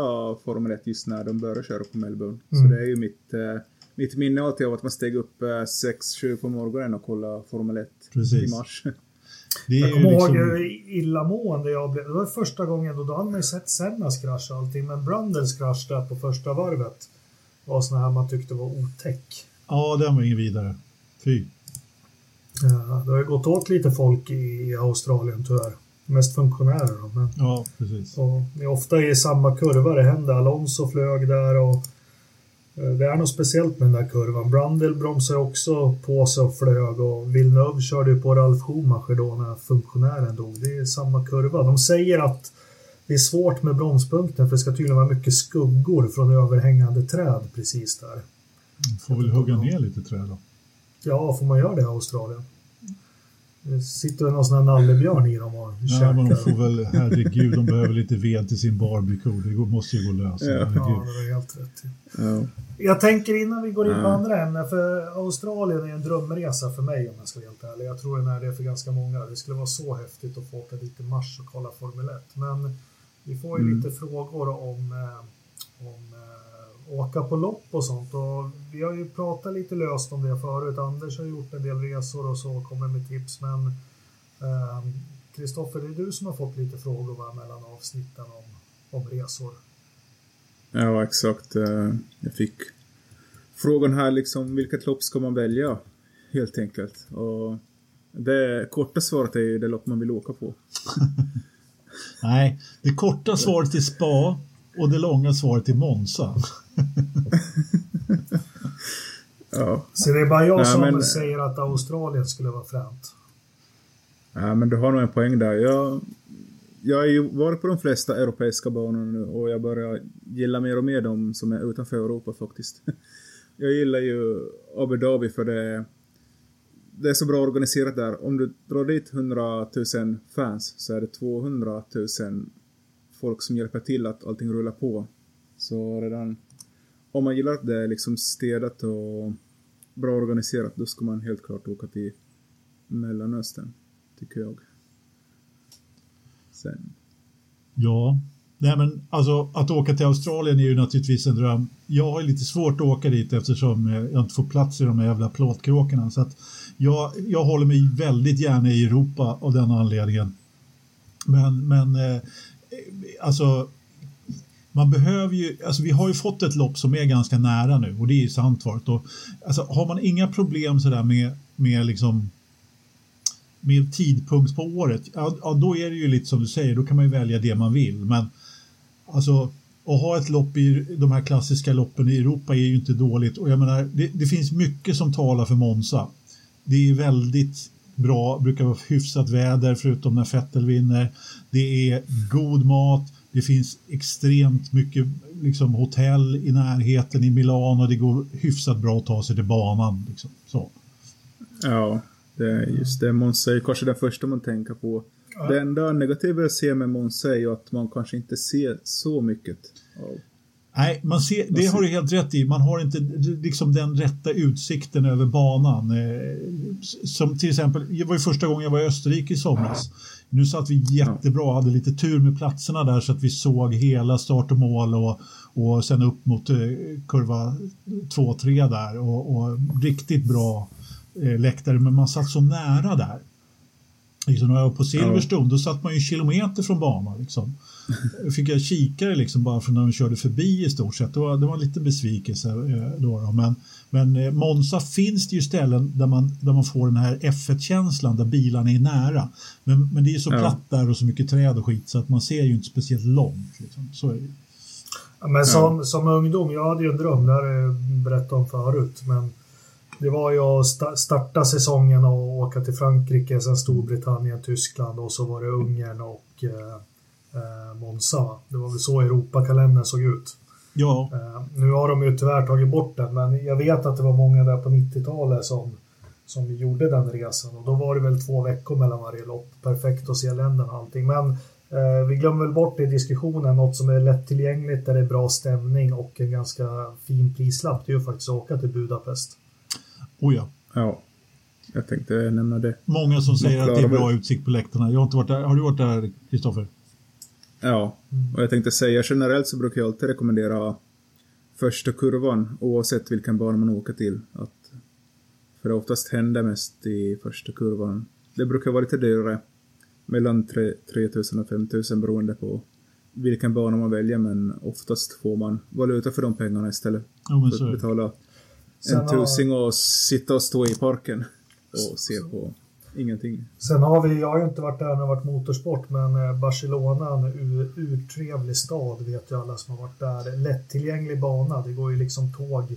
[SPEAKER 3] Formel 1 just när de började köra på Melbourne. Mm. Så det är ju mitt, eh, mitt minne alltid av att man steg upp 6-7 på morgonen och kolla Formel 1 Precis. i mars. [LAUGHS]
[SPEAKER 1] Det jag kommer liksom... ihåg hur illamående jag blev. Det var första gången då, då hade man ju sett Sennas krasch och allting. Men Brundles krasch där på första varvet var såna här man tyckte var otäck.
[SPEAKER 2] Ja, den var ingen vidare. Fy.
[SPEAKER 1] Ja, det har ju gått åt lite folk i Australien tyvärr. Mest funktionärer då. Men,
[SPEAKER 2] ja, precis.
[SPEAKER 1] Och det är ofta i samma kurva det händer. Alonso flög där och eh, det är något speciellt med den där kurvan. Brundle bromsade också på sig och flög och Villeneuve körde ju på Ralf Schumacher då när funktionären dog. Det är samma kurva. De säger att det är svårt med bromspunkten för det ska tydligen vara mycket skuggor från överhängande träd precis där.
[SPEAKER 2] Får väl hugga ner lite träd då.
[SPEAKER 1] Ja, får man göra det i Australien? Det sitter väl någon sån här nallebjörn i dem och
[SPEAKER 2] Nej,
[SPEAKER 1] käkar.
[SPEAKER 2] men de får väl, herregud, de behöver lite ved till sin barbecue. Det måste ju gå att lösa.
[SPEAKER 3] Ja.
[SPEAKER 1] Ja, det är helt rätt.
[SPEAKER 3] Ja.
[SPEAKER 1] Jag tänker innan vi går in på
[SPEAKER 3] Ja.
[SPEAKER 1] andra ämnen, för Australien är en drömresa för mig om jag ska vara helt ärlig. Jag tror den är det för ganska många. Det skulle vara så häftigt att få åka dit i mars och kolla Formel 1. Men vi får ju
[SPEAKER 3] Mm.
[SPEAKER 1] lite frågor om, eh, om åka på lopp och sånt. Och vi har ju pratat lite löst om det förut. Anders har gjort en del resor och så, kommer med tips. Men eh, Kristoffer, det är du som har fått lite frågor va, mellan avsnitten om, om resor.
[SPEAKER 3] Ja, exakt. Eh, Jag fick frågan här liksom, vilket lopp ska man välja? Helt enkelt. Och det korta svaret är ju det lopp man vill åka på. [LAUGHS]
[SPEAKER 2] Nej, det korta svaret är spa och det långa svaret är Monza.
[SPEAKER 3] Ja,
[SPEAKER 1] Så det är bara jag
[SPEAKER 3] Nej,
[SPEAKER 1] som
[SPEAKER 3] men-
[SPEAKER 1] säger att Australien skulle vara fränt.
[SPEAKER 3] ja men du har nog en poäng där. Jag, jag har ju varit på de flesta europeiska banorna nu och jag börjar gilla mer och mer de som är utanför Europa faktiskt. [LAUGHS] Jag gillar ju Abu Dhabi för det, det är så bra organiserat där. Om du drar dit 100 000 fans så är det 200 000 folk som hjälper till att allting rullar på. Så redan om man gillar att det är liksom städat och bra organiserat då ska man helt klart åka till Mellanöstern, tycker jag. Sen,
[SPEAKER 2] Ja, nej men alltså att åka till Australien är ju naturligtvis en dröm. Jag har ju lite svårt att åka dit eftersom eh, jag inte får plats i de här jävla plåtkråkorna. Så att jag, jag håller mig väldigt gärna i Europa av den anledningen. Men, men eh, alltså man behöver ju, alltså vi har ju fått ett lopp som är ganska nära nu och det är ju Sandvart. Och, alltså, har man inga problem sådär med, med liksom med tidpunkt på året, ja, ja, då är det ju lite som du säger, då kan man ju välja det man vill. Men alltså, att ha ett lopp i de här klassiska loppen i Europa är ju inte dåligt. Och jag menar, det, det finns mycket som talar för Monza. Det är väldigt bra, brukar vara hyfsat väder förutom när Vettel vinner. Det är god mat, det finns extremt mycket liksom, hotell i närheten i Milano och det går hyfsat bra att ta sig till banan. Liksom. Så.
[SPEAKER 3] ja, det är just det. Monza är kanske det första man tänker på.
[SPEAKER 1] Ja.
[SPEAKER 3] Det enda negativa jag ser med Monza är ju att man kanske inte ser så mycket av
[SPEAKER 2] Nej, man ser, det har du helt rätt i. Man har inte liksom den rätta utsikten över banan. Eh, Som till exempel, det var ju första gången jag var i Österrike i somras. Nu satt vi jättebra, hade lite tur med platserna där så att vi såg hela start och mål och, och sen upp mot eh, kurva 2-3 där och, och riktigt bra eh, läktare. Men man satt så nära där. Liksom när jag var på Silverstone, då satt man ju kilometer från banan. Liksom. Fick jag kikare liksom bara från när de körde förbi i stort sett. Det var, det var en liten besvikelse. eh, Då, då. Men, men eh, Monza finns det ju ställen där man, där man får den här F1-känslan där bilarna är nära. Men, men det är så
[SPEAKER 3] Ja.
[SPEAKER 2] platt där och så mycket träd och skit så att man ser ju inte speciellt långt. Liksom. Så är det. ju.
[SPEAKER 1] Ja, Men som, som ungdom, jag hade ju en dröm, det har jag berättat om förut, men det var ju att sta- starta säsongen och åka till Frankrike, sen Storbritannien, Tyskland och så var det Ungern och eh, eh, Monza. va? Det var väl så Europakalendern såg ut.
[SPEAKER 2] Ja,
[SPEAKER 1] Eh, nu har de ju tyvärr tagit bort den, men jag vet att det var många där på 90-talet som, som gjorde den resan och då var det väl två veckor mellan varje lopp. Perfekt att se länderna och allting. Men eh, vi glömmer väl bort i diskussionen något som är lättillgängligt, där det är bra stämning och en ganska fin prislapp. Det är ju faktiskt att åka till Budapest.
[SPEAKER 2] oh ja.
[SPEAKER 3] Ja, jag tänkte nämna det.
[SPEAKER 2] Många som säger att det är bra utsikt på läktarna. Jag har inte varit där. Har du varit där, Kristoffer?
[SPEAKER 3] Ja, och jag tänkte säga generellt så brukar jag alltid rekommendera första kurvan oavsett vilken bana man åker till. Att, för det oftast händer mest i första kurvan. Det brukar vara lite dyrare. Mellan 3 3000 och 5000 beroende på vilken bana man väljer men oftast får man valuta för de pengarna istället
[SPEAKER 2] Ja, men
[SPEAKER 3] för att betala en tusing och sitta och stå i parken och se på ingenting.
[SPEAKER 1] Sen har vi, jag har ju inte varit där när det har varit motorsport, men eh, Barcelona, en ur, urtrevlig stad vet ju alla som har varit där. Lättillgänglig bana, det går ju liksom tåg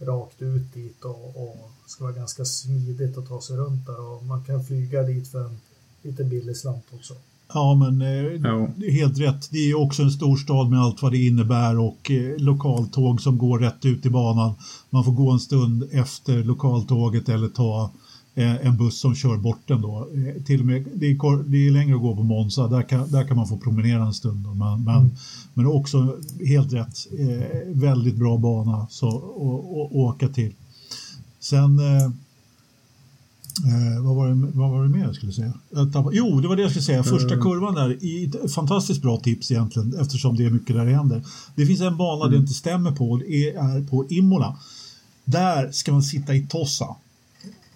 [SPEAKER 1] rakt ut dit och, och ska vara ganska smidigt att ta sig runt där och man kan flyga dit för en lite billig slant också.
[SPEAKER 2] Ja, men eh,
[SPEAKER 3] Ja.
[SPEAKER 2] det är helt rätt. Det är också en stor stad med allt vad det innebär och eh, lokaltåg som går rätt ut i banan. Man får gå en stund efter lokaltåget eller ta eh, en buss som kör bort den då. Eh, till och med, det, är, det är längre att gå på Monza, där kan, där kan man få promenera en stund. Då. Men, men,
[SPEAKER 1] Mm.
[SPEAKER 2] men också helt rätt, eh, väldigt bra bana så, att åka till. Sen eh, Eh, vad, var det, vad var det mer jag skulle säga? Jag tappade, jo, det var det jag skulle säga. Första
[SPEAKER 3] Mm.
[SPEAKER 2] kurvan där, i, fantastiskt bra tips egentligen eftersom det är mycket där det händer. Det finns en bana det inte stämmer på, det är på Imola. Där ska man sitta i Tossa.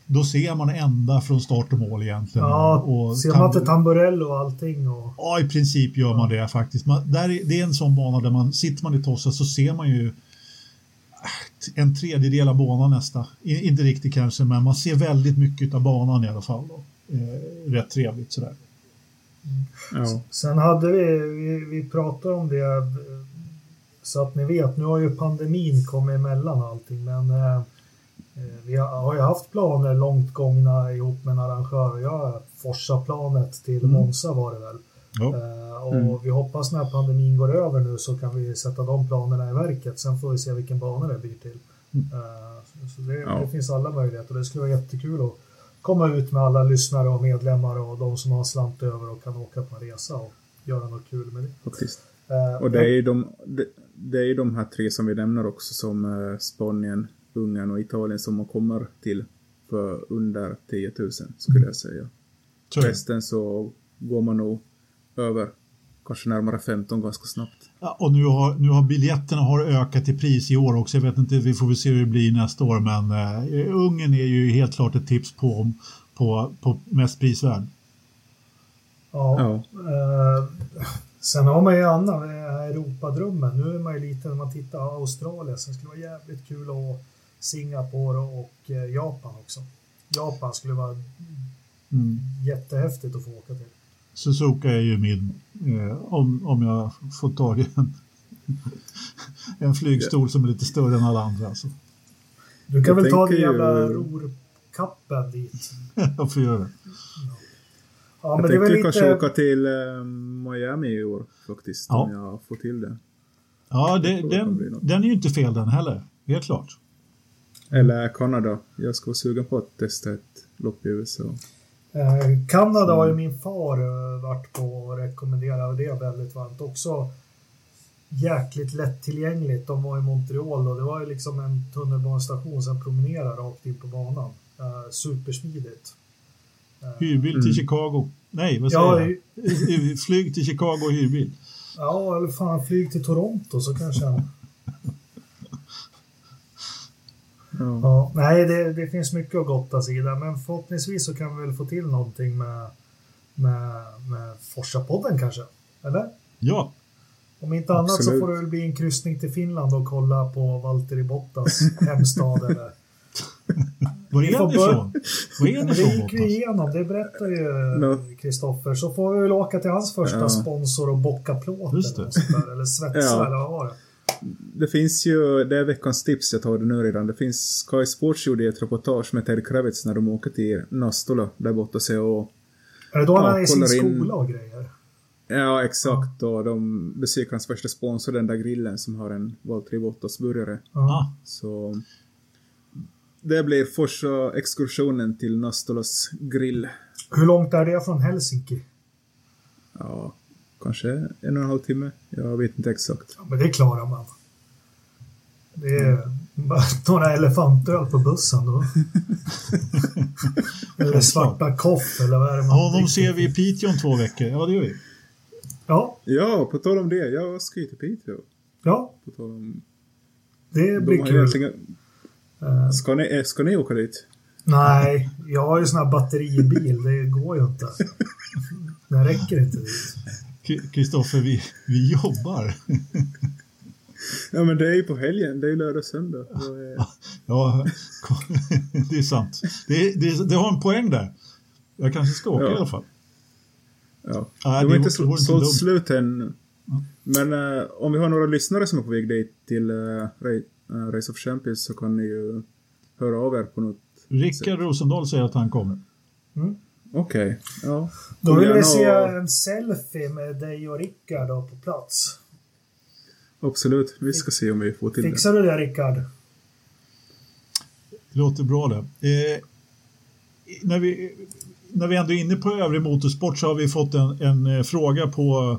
[SPEAKER 2] Då ser man ända från start och mål egentligen.
[SPEAKER 1] Ja,
[SPEAKER 2] och
[SPEAKER 1] ser man till Tamburello och allting. Och...
[SPEAKER 2] Ja, i princip gör man det faktiskt. Man, där är, det är en sån bana där man sitter man i Tossa så ser man ju äh, en tredjedel av banan nästa. I, inte riktigt kanske, men man ser väldigt mycket av banan i alla fall. Då. Eh, rätt trevligt sådär.
[SPEAKER 3] Ja.
[SPEAKER 1] Sen hade vi, vi, vi pratade om det eh, så att ni vet, nu har ju pandemin kommit emellan allting men eh, vi har, ju haft planer långt gångna ihop med en arrangör. Jag Forsa-planet till
[SPEAKER 2] Mm.
[SPEAKER 1] Monza var det väl. Eh, och
[SPEAKER 3] Mm.
[SPEAKER 1] vi hoppas när pandemin går över nu så kan vi sätta de planerna i verket. Sen får vi se vilken bana det blir till.
[SPEAKER 2] Mm.
[SPEAKER 1] Eh, så- det,
[SPEAKER 3] Ja.
[SPEAKER 1] det finns alla möjligheter. Det skulle vara jättekul att komma ut med alla lyssnare och medlemmar och de som har slant över och kan åka på en resa och göra något kul med det.
[SPEAKER 3] Faktiskt.
[SPEAKER 1] Eh,
[SPEAKER 3] Och det är ju de, det, det är de här tre som vi nämner också som eh, Spanien, Ungern och Italien som man kommer till för under 10 000 skulle jag säga.
[SPEAKER 2] Så.
[SPEAKER 3] Resten så går man nog över kanske närmare 15 ganska snabbt.
[SPEAKER 2] Ja, och nu har, nu har biljetterna har ökat i pris i år också. Jag vet inte, vi får väl se hur det blir nästa år. Men eh, Ungern är ju helt klart ett tips på, på, på mest prisvärd.
[SPEAKER 1] Ja.
[SPEAKER 3] Ja.
[SPEAKER 1] Eh, sen har man ju annan, här Europadrömmen. Nu är man ju lite, när man tittar på Australien, skulle det vara jävligt kul att Singapore och eh, Japan också. Japan skulle vara
[SPEAKER 2] Mm.
[SPEAKER 1] jättehäftigt att få åka till.
[SPEAKER 2] Suzuka är ju min, eh, om, om jag får tag i en, en flygstol som är lite större än alla andra. Alltså.
[SPEAKER 1] Du kan
[SPEAKER 3] Jag
[SPEAKER 1] väl ta den
[SPEAKER 3] tänker ju-
[SPEAKER 1] jävla rorkappen dit. [LAUGHS]
[SPEAKER 2] jag får göra det.
[SPEAKER 1] Ja,
[SPEAKER 3] jag
[SPEAKER 1] men det är
[SPEAKER 3] tänkte
[SPEAKER 1] väl
[SPEAKER 3] kanske
[SPEAKER 1] lite...
[SPEAKER 3] åka till eh, Miami i år faktiskt.
[SPEAKER 2] Ja.
[SPEAKER 3] Om jag får till det.
[SPEAKER 2] Ja, det, den, den är ju inte fel den heller. Helt klart.
[SPEAKER 3] Eller Kanada. Jag ska vara sugen på att testa ett lopp i USA.
[SPEAKER 1] Eh, Kanada har ju min far eh, varit på och rekommenderar det väldigt varmt. Också jäkligt lättillgängligt. De var i Montreal och det var ju liksom en tunnelbanestation sen promenera rakt in på banan. Eh, supersmidigt. Eh,
[SPEAKER 2] Hyrbil till
[SPEAKER 3] Mm.
[SPEAKER 2] Chicago. Nej, vad säger
[SPEAKER 1] Ja,
[SPEAKER 2] jag? [LAUGHS] Flyg till Chicago och hyrbil.
[SPEAKER 1] ja, eller fan flyg till Toronto så kanske han...
[SPEAKER 3] Ja.
[SPEAKER 1] Ja, nej, det, det finns mycket att gotta sig i där, men förhoppningsvis så kan vi väl få till någonting med, med, med Forsa-podden kanske? Eller?
[SPEAKER 2] Ja,
[SPEAKER 1] Om inte annat så
[SPEAKER 3] Absolut.
[SPEAKER 1] får det väl bli en kryssning till Finland och kolla på Valtteri Bottas [LAUGHS] hemstad eller...
[SPEAKER 2] var är
[SPEAKER 1] bör-
[SPEAKER 2] ifrån? Var är ni
[SPEAKER 1] det gick vi igenom, det berättar ju
[SPEAKER 3] No.
[SPEAKER 1] Kristoffer. Så får vi väl åka till hans första
[SPEAKER 3] Ja.
[SPEAKER 1] sponsor och bocka plåt eller, eller svetsa
[SPEAKER 3] Ja.
[SPEAKER 1] eller vad var det?
[SPEAKER 3] Det finns ju, det är veckans tips, jag tar det nu redan. Det finns, Sky Sports gjorde ett reportage med Ted Kravitz när de åker till Nastola där borta så och
[SPEAKER 1] Är det då han
[SPEAKER 3] Ja,
[SPEAKER 1] är i sin
[SPEAKER 3] kollar in-
[SPEAKER 1] skola och grejer?
[SPEAKER 3] Ja, exakt. Och de besöker hans första sponsor, den där grillen som har en Valtteri Bottas-burgare.
[SPEAKER 1] Ja.
[SPEAKER 2] Ah,
[SPEAKER 3] Så det blir första exkursionen till Nastolas grill.
[SPEAKER 1] Hur långt är det från Helsinki?
[SPEAKER 3] Ja, kanske en och en halv timme. Jag vet inte exakt.
[SPEAKER 1] Ja, men det klarar man. Det är bara några elefantöl på bussen då. [LAUGHS] eller svarta koff eller vad är det man
[SPEAKER 2] honom
[SPEAKER 1] dricker?
[SPEAKER 2] ser vi i Piteå om två veckor. Ja, det gör vi.
[SPEAKER 1] Ja,
[SPEAKER 3] Ja, på tal om det. Jag ska ju till Piteå.
[SPEAKER 1] ja,
[SPEAKER 3] På tal om...
[SPEAKER 1] det
[SPEAKER 3] De
[SPEAKER 1] blir
[SPEAKER 3] har
[SPEAKER 1] kul.
[SPEAKER 3] egentligen...
[SPEAKER 1] Eh,
[SPEAKER 3] Ska ni, eh, ska ni åka dit?
[SPEAKER 1] nej, jag har ju sån här batteribil. Det går ju inte. [LAUGHS] Den räcker inte dit.
[SPEAKER 2] Kristoffer, vi, vi jobbar.
[SPEAKER 3] Ja, men det är ju på helgen. Det är ju lördag [LAUGHS] och söndag. Är...
[SPEAKER 2] Ja, [LAUGHS] det är sant. Det, det, det har en poäng där. Jag kanske ska åka
[SPEAKER 3] Ja.
[SPEAKER 2] i alla fall.
[SPEAKER 3] Ja.
[SPEAKER 2] Nej,
[SPEAKER 3] de
[SPEAKER 2] det
[SPEAKER 3] har inte sl- sålt slut än. Men eh, om vi har några lyssnare som är på väg dit till uh, Race of Champions så kan ni ju höra av er på något.
[SPEAKER 2] Rickard Rosendahl säger att han kommer.
[SPEAKER 3] Okej, ja.
[SPEAKER 1] Då vill vi
[SPEAKER 3] gärna
[SPEAKER 1] se
[SPEAKER 3] och-
[SPEAKER 1] en selfie med dig och Rickard då på plats.
[SPEAKER 3] Absolut, vi ska se om vi får till det.
[SPEAKER 1] Fixar du det Rickard?
[SPEAKER 2] Det låter bra det. Eh, när vi, när vi ändå är inne på övrig motorsport så har vi fått en, en eh, fråga på,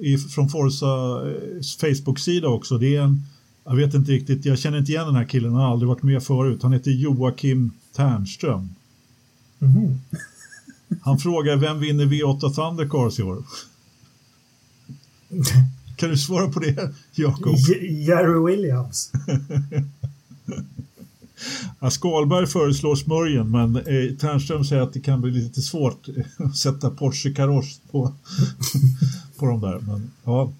[SPEAKER 2] i, från Forza eh, Facebook-sida också. Det är en, jag vet inte riktigt, jag känner inte igen den här killen, han har aldrig varit med förut. Han heter Joakim Ternström.
[SPEAKER 1] Mhm.
[SPEAKER 2] Han frågar vem vinner V8 Thundercars i år? [LAUGHS] Kan du svara på det, Jakob?
[SPEAKER 1] Jerry Williams.
[SPEAKER 2] Ja, Skalberg föreslår smörjen, men eh, Ternström säger att det kan bli lite svårt att sätta Porsche kaross på, [LAUGHS] på de där. Men ja,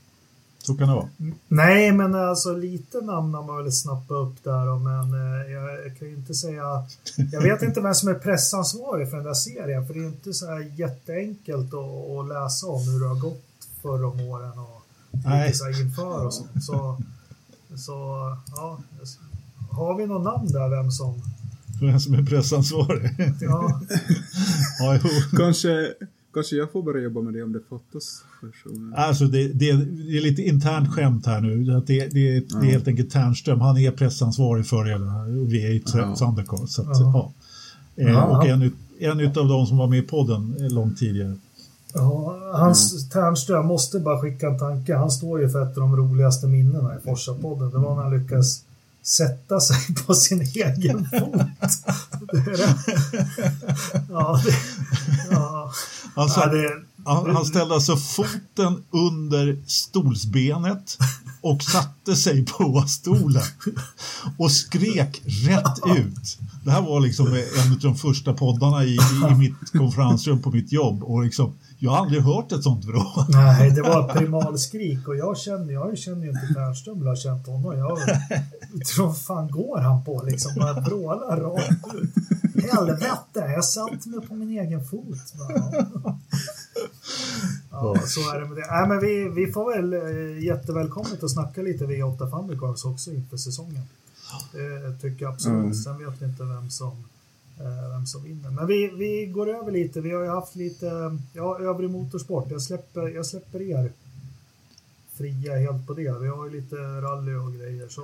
[SPEAKER 2] så kan det vara.
[SPEAKER 1] Nej, men alltså lite namn har man väl snappat upp där men eh, jag, kan ju inte säga... Jag vet inte vem som är pressansvarig för den där serien, för det är inte så här jätteenkelt att, att läsa om hur det har gått förra om åren och
[SPEAKER 2] Nej.
[SPEAKER 1] lite så här inför och sånt. Så, så ja, har vi någon namn där vem som...
[SPEAKER 2] Vem som är pressansvarig?
[SPEAKER 1] Ja,
[SPEAKER 2] ja.
[SPEAKER 3] Kanske, kanske jag får börja jobba med det om det fattas personer.
[SPEAKER 2] Alltså det, det, det är lite internt skämt här nu. Att det, det, det är helt enkelt Ternström. Han är pressansvarig för V8
[SPEAKER 3] Ja.
[SPEAKER 2] Thundercars. Så att,
[SPEAKER 1] Ja.
[SPEAKER 2] ja. Eh,
[SPEAKER 1] Ja.
[SPEAKER 2] Och en, ut- en utav de som var med i podden långt tidigare.
[SPEAKER 1] ja hans Ternström måste bara skicka en tanke. Han står ju för ett av de roligaste minnena i Forsa-podden. Det var när han lyckades sätta sig på sin egen fot. [LAUGHS] Det är det. Ja, det, ja.
[SPEAKER 2] Han,
[SPEAKER 1] Ja, det,
[SPEAKER 2] han, han ställde alltså foten under stolsbenet och satte sig på stolen och skrek rätt ut. Det här var liksom en av de första poddarna i, i, mitt konferensrum på mitt jobb och liksom, jag har aldrig hört ett sånt vrål.
[SPEAKER 1] nej, det var ett primalskrik och jag känner, jag känner ju inte Ternström eller har känt honom. Jag vad fan går han på liksom? Bara vrålar rakt ut. Helvete, jag satt mig på min egen fot. Bara, Ja, så är det med det. Nej, men vi, vi får väl eh, jättevälkommet att snacka lite V8 Thundercars också inför säsongen. Det tycker jag absolut.
[SPEAKER 3] Mm.
[SPEAKER 1] Sen vet vi inte vem som, eh, vem som vinner. Men vi, vi går över lite. Vi har ju haft lite ja, övrig motorsport. Jag släpper, jag släpper er fria helt på det. Vi har ju lite rally och grejer. Så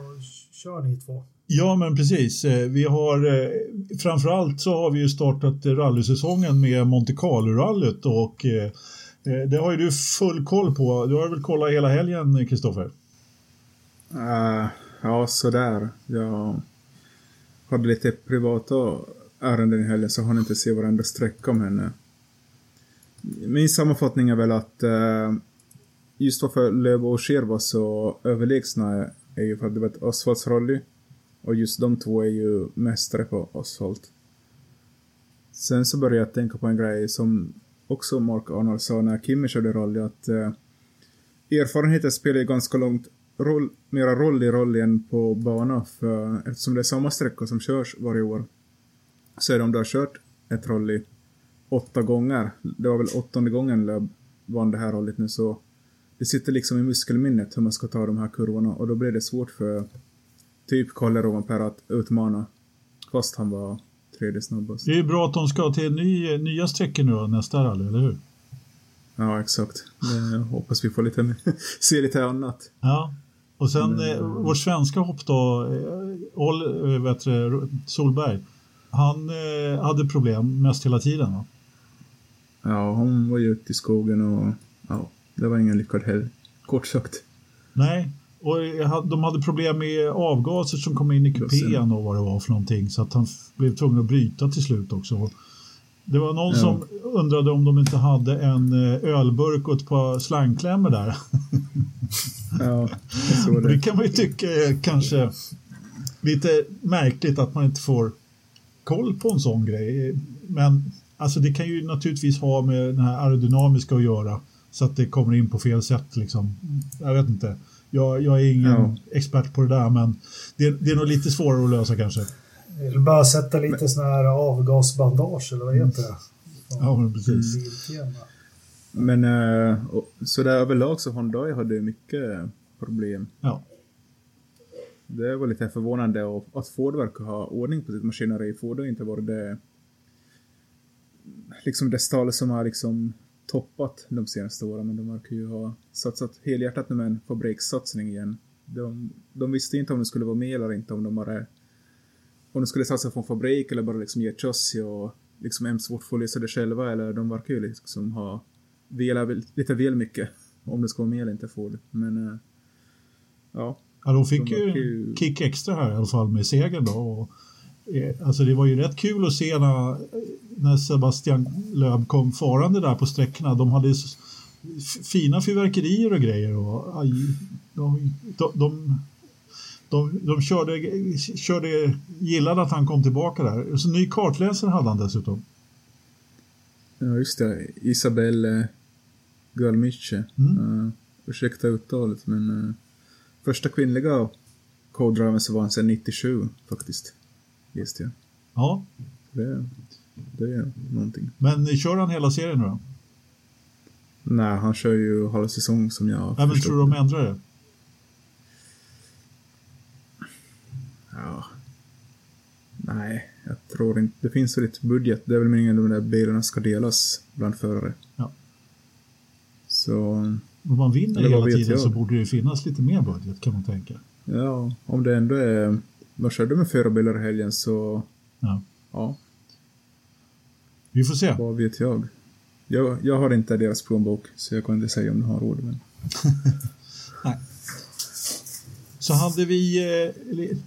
[SPEAKER 1] kör ni två.
[SPEAKER 2] Ja, men precis. Eh, vi har eh, framförallt så har vi ju startat rallysäsongen med Monte Carlo-rallyt och eh, det har ju du full koll på. Du har väl kollat hela helgen, Kristoffer?
[SPEAKER 3] Uh, ja, sådär. Jag hade lite privata ärenden i helgen så hann inte se varenda sträcka om henne. Min sammanfattning är väl att uh, just varför Löv och Sker var så överlägsna är ju för att det var ett asfaltsrally. Och just de två är ju mästare på asfalt. Sen så började jag tänka på en grej som också Mark Arnold sa när Kimmy körde rally att eh, erfarenheten spelar ju ganska långt roll, mera roll i rallyn på bana för eftersom det är samma sträcka som körs varje år så är det om du har kört ett rally åtta gånger, det var väl åttonde gången jag vann det här rallyt nu så det sitter liksom i muskelminnet hur man ska ta de här kurvorna och då blir det svårt för typ Kalle Rovanperä att utmana fast han var tredje snabbast.
[SPEAKER 2] Det är ju bra att de ska till ny, nya sträckor nu nästa rally, eller hur?
[SPEAKER 3] Ja, exakt. Det hoppas vi får lite, [LAUGHS] se lite annat.
[SPEAKER 2] Ja. Och sen eh, vår svenska hopp då, eh, eh, vet du, Solberg, han eh, hade problem mest hela tiden. Va?
[SPEAKER 3] Ja, hon var ju ute i skogen och ja, det var ingen lyckad helg. Kort sagt.
[SPEAKER 2] Nej, och de hade problem med avgaser som kom in i kupén och vad det var för någonting så att han blev tvungen att bryta till slut också. Det var någon
[SPEAKER 3] Ja.
[SPEAKER 2] som undrade om de inte hade en eh, ölburk och ett par slangklämmor där. [LAUGHS]
[SPEAKER 3] Ja, [LAUGHS]
[SPEAKER 2] det
[SPEAKER 3] det.
[SPEAKER 2] kan man ju tycka är kanske lite märkligt att man inte får koll på en sån grej. Men alltså det kan ju naturligtvis ha med den här aerodynamiska att göra så att det kommer in på fel sätt liksom. Jag vet inte. Jag, jag är ingen
[SPEAKER 3] Ja.
[SPEAKER 2] expert på det där men det, det är nog lite svårare att lösa kanske.
[SPEAKER 1] Jag vill bara sätta lite sån här avgasbandage eller vad heter det?
[SPEAKER 2] Ja, men precis.
[SPEAKER 1] Biltema.
[SPEAKER 3] Men eh, så där överlag så Hyundai hade mycket problem.
[SPEAKER 2] Ja.
[SPEAKER 3] Det var lite förvånande och att Ford verkar ha ordning på sitt maskineri. Ford har inte varit det liksom det stall som har liksom toppat de senaste åren men de verkar ju ha satsat helhjärtat nu med en fabrikssatsning igen. De, de visste inte om de skulle vara med eller inte om de bara om de skulle satsa på en fabrik eller bara liksom ge chassi och liksom är svårt att få lösa det själva eller de verkar ju liksom ha velat lite väl mycket om det ska vara med eller inte det. Men äh, ja.
[SPEAKER 2] Ja, de fick de ju en kick extra här i alla fall med segern då. Och, eh, alltså det var ju rätt kul att se när, när Sebastian Löb kom farande där på sträckorna. De hade fina fyrverkerier och grejer. Och, aj, de, de, de, de, de körde, körde, gillade att han kom tillbaka där. Så ny kartläsare hade han dessutom.
[SPEAKER 3] Ja, just det. Isabelle Galmiche. Mm. Uh, ursäkta uttalet, men uh, första kvinnliga co-drivern så var han sedan 97 faktiskt. Just det.
[SPEAKER 2] Ja.
[SPEAKER 3] Det, det är någonting.
[SPEAKER 2] Men kör han hela serien nu då?
[SPEAKER 3] Nej, han kör ju halv säsong som jag
[SPEAKER 2] Nej, men tror du de ändrar det?
[SPEAKER 3] Ja. Nej, jag tror inte. Det finns väl ett budget. Det är väl meningen att de där bilarna ska delas bland förare.
[SPEAKER 2] Ja.
[SPEAKER 3] Så...
[SPEAKER 2] Om man vinner hela tiden jag. så borde det finnas lite mer budget kan man tänka.
[SPEAKER 3] Ja, om det ändå är... De körde med fyra bilar i helgen så...
[SPEAKER 2] Ja.
[SPEAKER 3] Ja.
[SPEAKER 2] Vi får se.
[SPEAKER 3] Vad vet jag. Jag, jag har inte deras plånbok, så jag kan inte säga om de har råd. Men... [LAUGHS]
[SPEAKER 2] Nej. Så hade vi... Eh,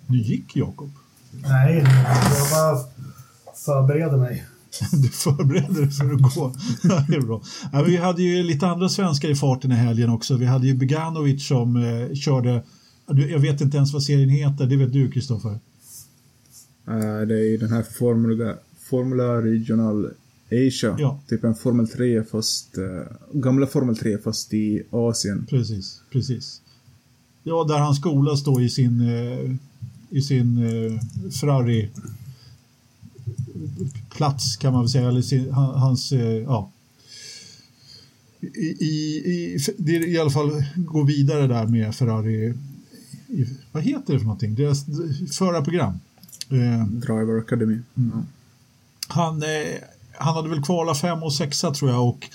[SPEAKER 2] nu gick Jakob.
[SPEAKER 1] Nej, jag bara förbereder mig. [LAUGHS]
[SPEAKER 2] du förbereder dig för att gå. det är bra. Ja, vi hade ju lite andra svenskar i farten i helgen också. Vi hade ju Beganovic som eh, körde... Jag vet inte ens vad serien heter. Det vet du, Kristoffer.
[SPEAKER 3] Uh, det är den här Formula, Formula Regional Asia.
[SPEAKER 2] Ja.
[SPEAKER 3] Typ en Formel 3 fast... Uh, gamla Formel 3 fast i Asien.
[SPEAKER 2] Precis, precis. Ja, där han skolas då i sin, uh, i sin Ferrari plats kan man väl säga, eller sin, hans, ja. I, i, det är i alla fall gå vidare där med Ferrari, i, vad heter det för någonting, deras förarprogram.
[SPEAKER 3] Driver Academy. Mm.
[SPEAKER 2] Han, han hade väl kvala fem och sexa tror jag och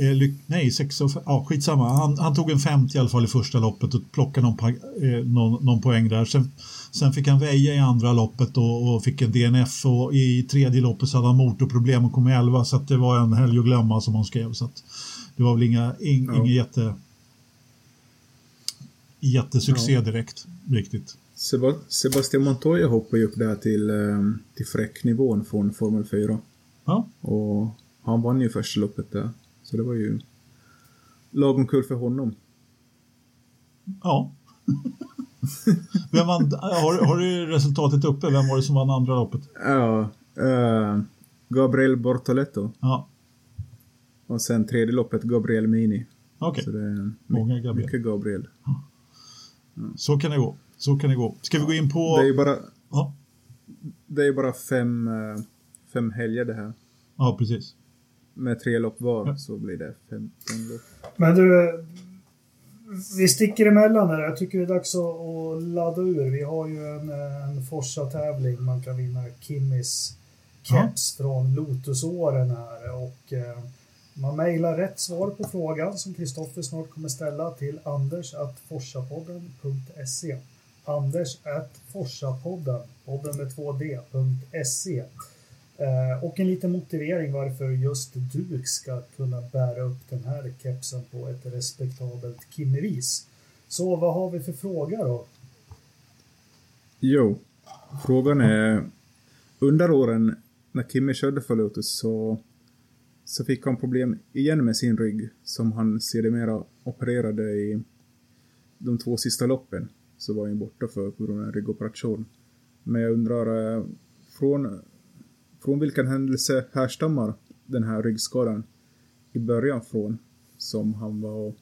[SPEAKER 2] eh, nej, sexa och fem, ja skitsamma. Han, han tog en 50 i alla fall i första loppet och plockade någon, eh, någon, någon poäng där. Sen, sen fick han väja i andra loppet och, och, fick en DNF och i tredje loppet så hade han motorproblem och kom 11 så att det var en helg att glömma som han skrev. Så att det var väl inga, in, ja. ingen jätte, jättesuccé ja. direkt riktigt.
[SPEAKER 3] Sebastian Montoya hoppade ju upp där till, eh, till fräcknivån från Formel 4.
[SPEAKER 2] Ja.
[SPEAKER 3] Och han vann ju första loppet där. Så det var ju lagom kul för honom.
[SPEAKER 2] Ja. [LAUGHS] Vem vann, har, har du resultatet uppe? Vem var det som vann andra loppet?
[SPEAKER 3] Ja, uh, Gabriel Bortoletto.
[SPEAKER 2] Ja.
[SPEAKER 3] Och sen tredje loppet Gabriel Mini.
[SPEAKER 2] Okej.
[SPEAKER 3] Så det är
[SPEAKER 2] Många Gabriel.
[SPEAKER 3] mycket Gabriel. Ja.
[SPEAKER 2] Så kan det gå. Så kan det gå. Ska vi gå in på...
[SPEAKER 3] Det är ju bara...
[SPEAKER 2] Ja.
[SPEAKER 3] Det är bara fem... Uh, fem helger det här.
[SPEAKER 2] Ja, precis.
[SPEAKER 3] Med tre lopp var ja. så blir det fem, fem lopp.
[SPEAKER 1] Men du, vi sticker emellan här. Jag tycker det är dags att ladda ur. Vi har ju en, en Forsa-tävling. Man kan vinna Kimmis keps ja. från Lotusåren här. Och eh, man mejlar rätt svar på frågan som Kristoffer snart kommer ställa till anders at forsapodden.se. Anders at forsapodden, podden med 2d.se. Eh, och en liten motivering varför just du ska kunna bära upp den här kepsen på ett respektabelt Kimmevis. Så vad har vi för fråga då?
[SPEAKER 3] Jo, frågan är under åren när Kimmy körde för Lotus så, så fick han problem igen med sin rygg som han sedermera opererade i de två sista loppen. Så var han borta för på grund av en ryggoperation. Men jag undrar, eh, från från vilken händelse härstammar den här ryggskadan i början från som han var och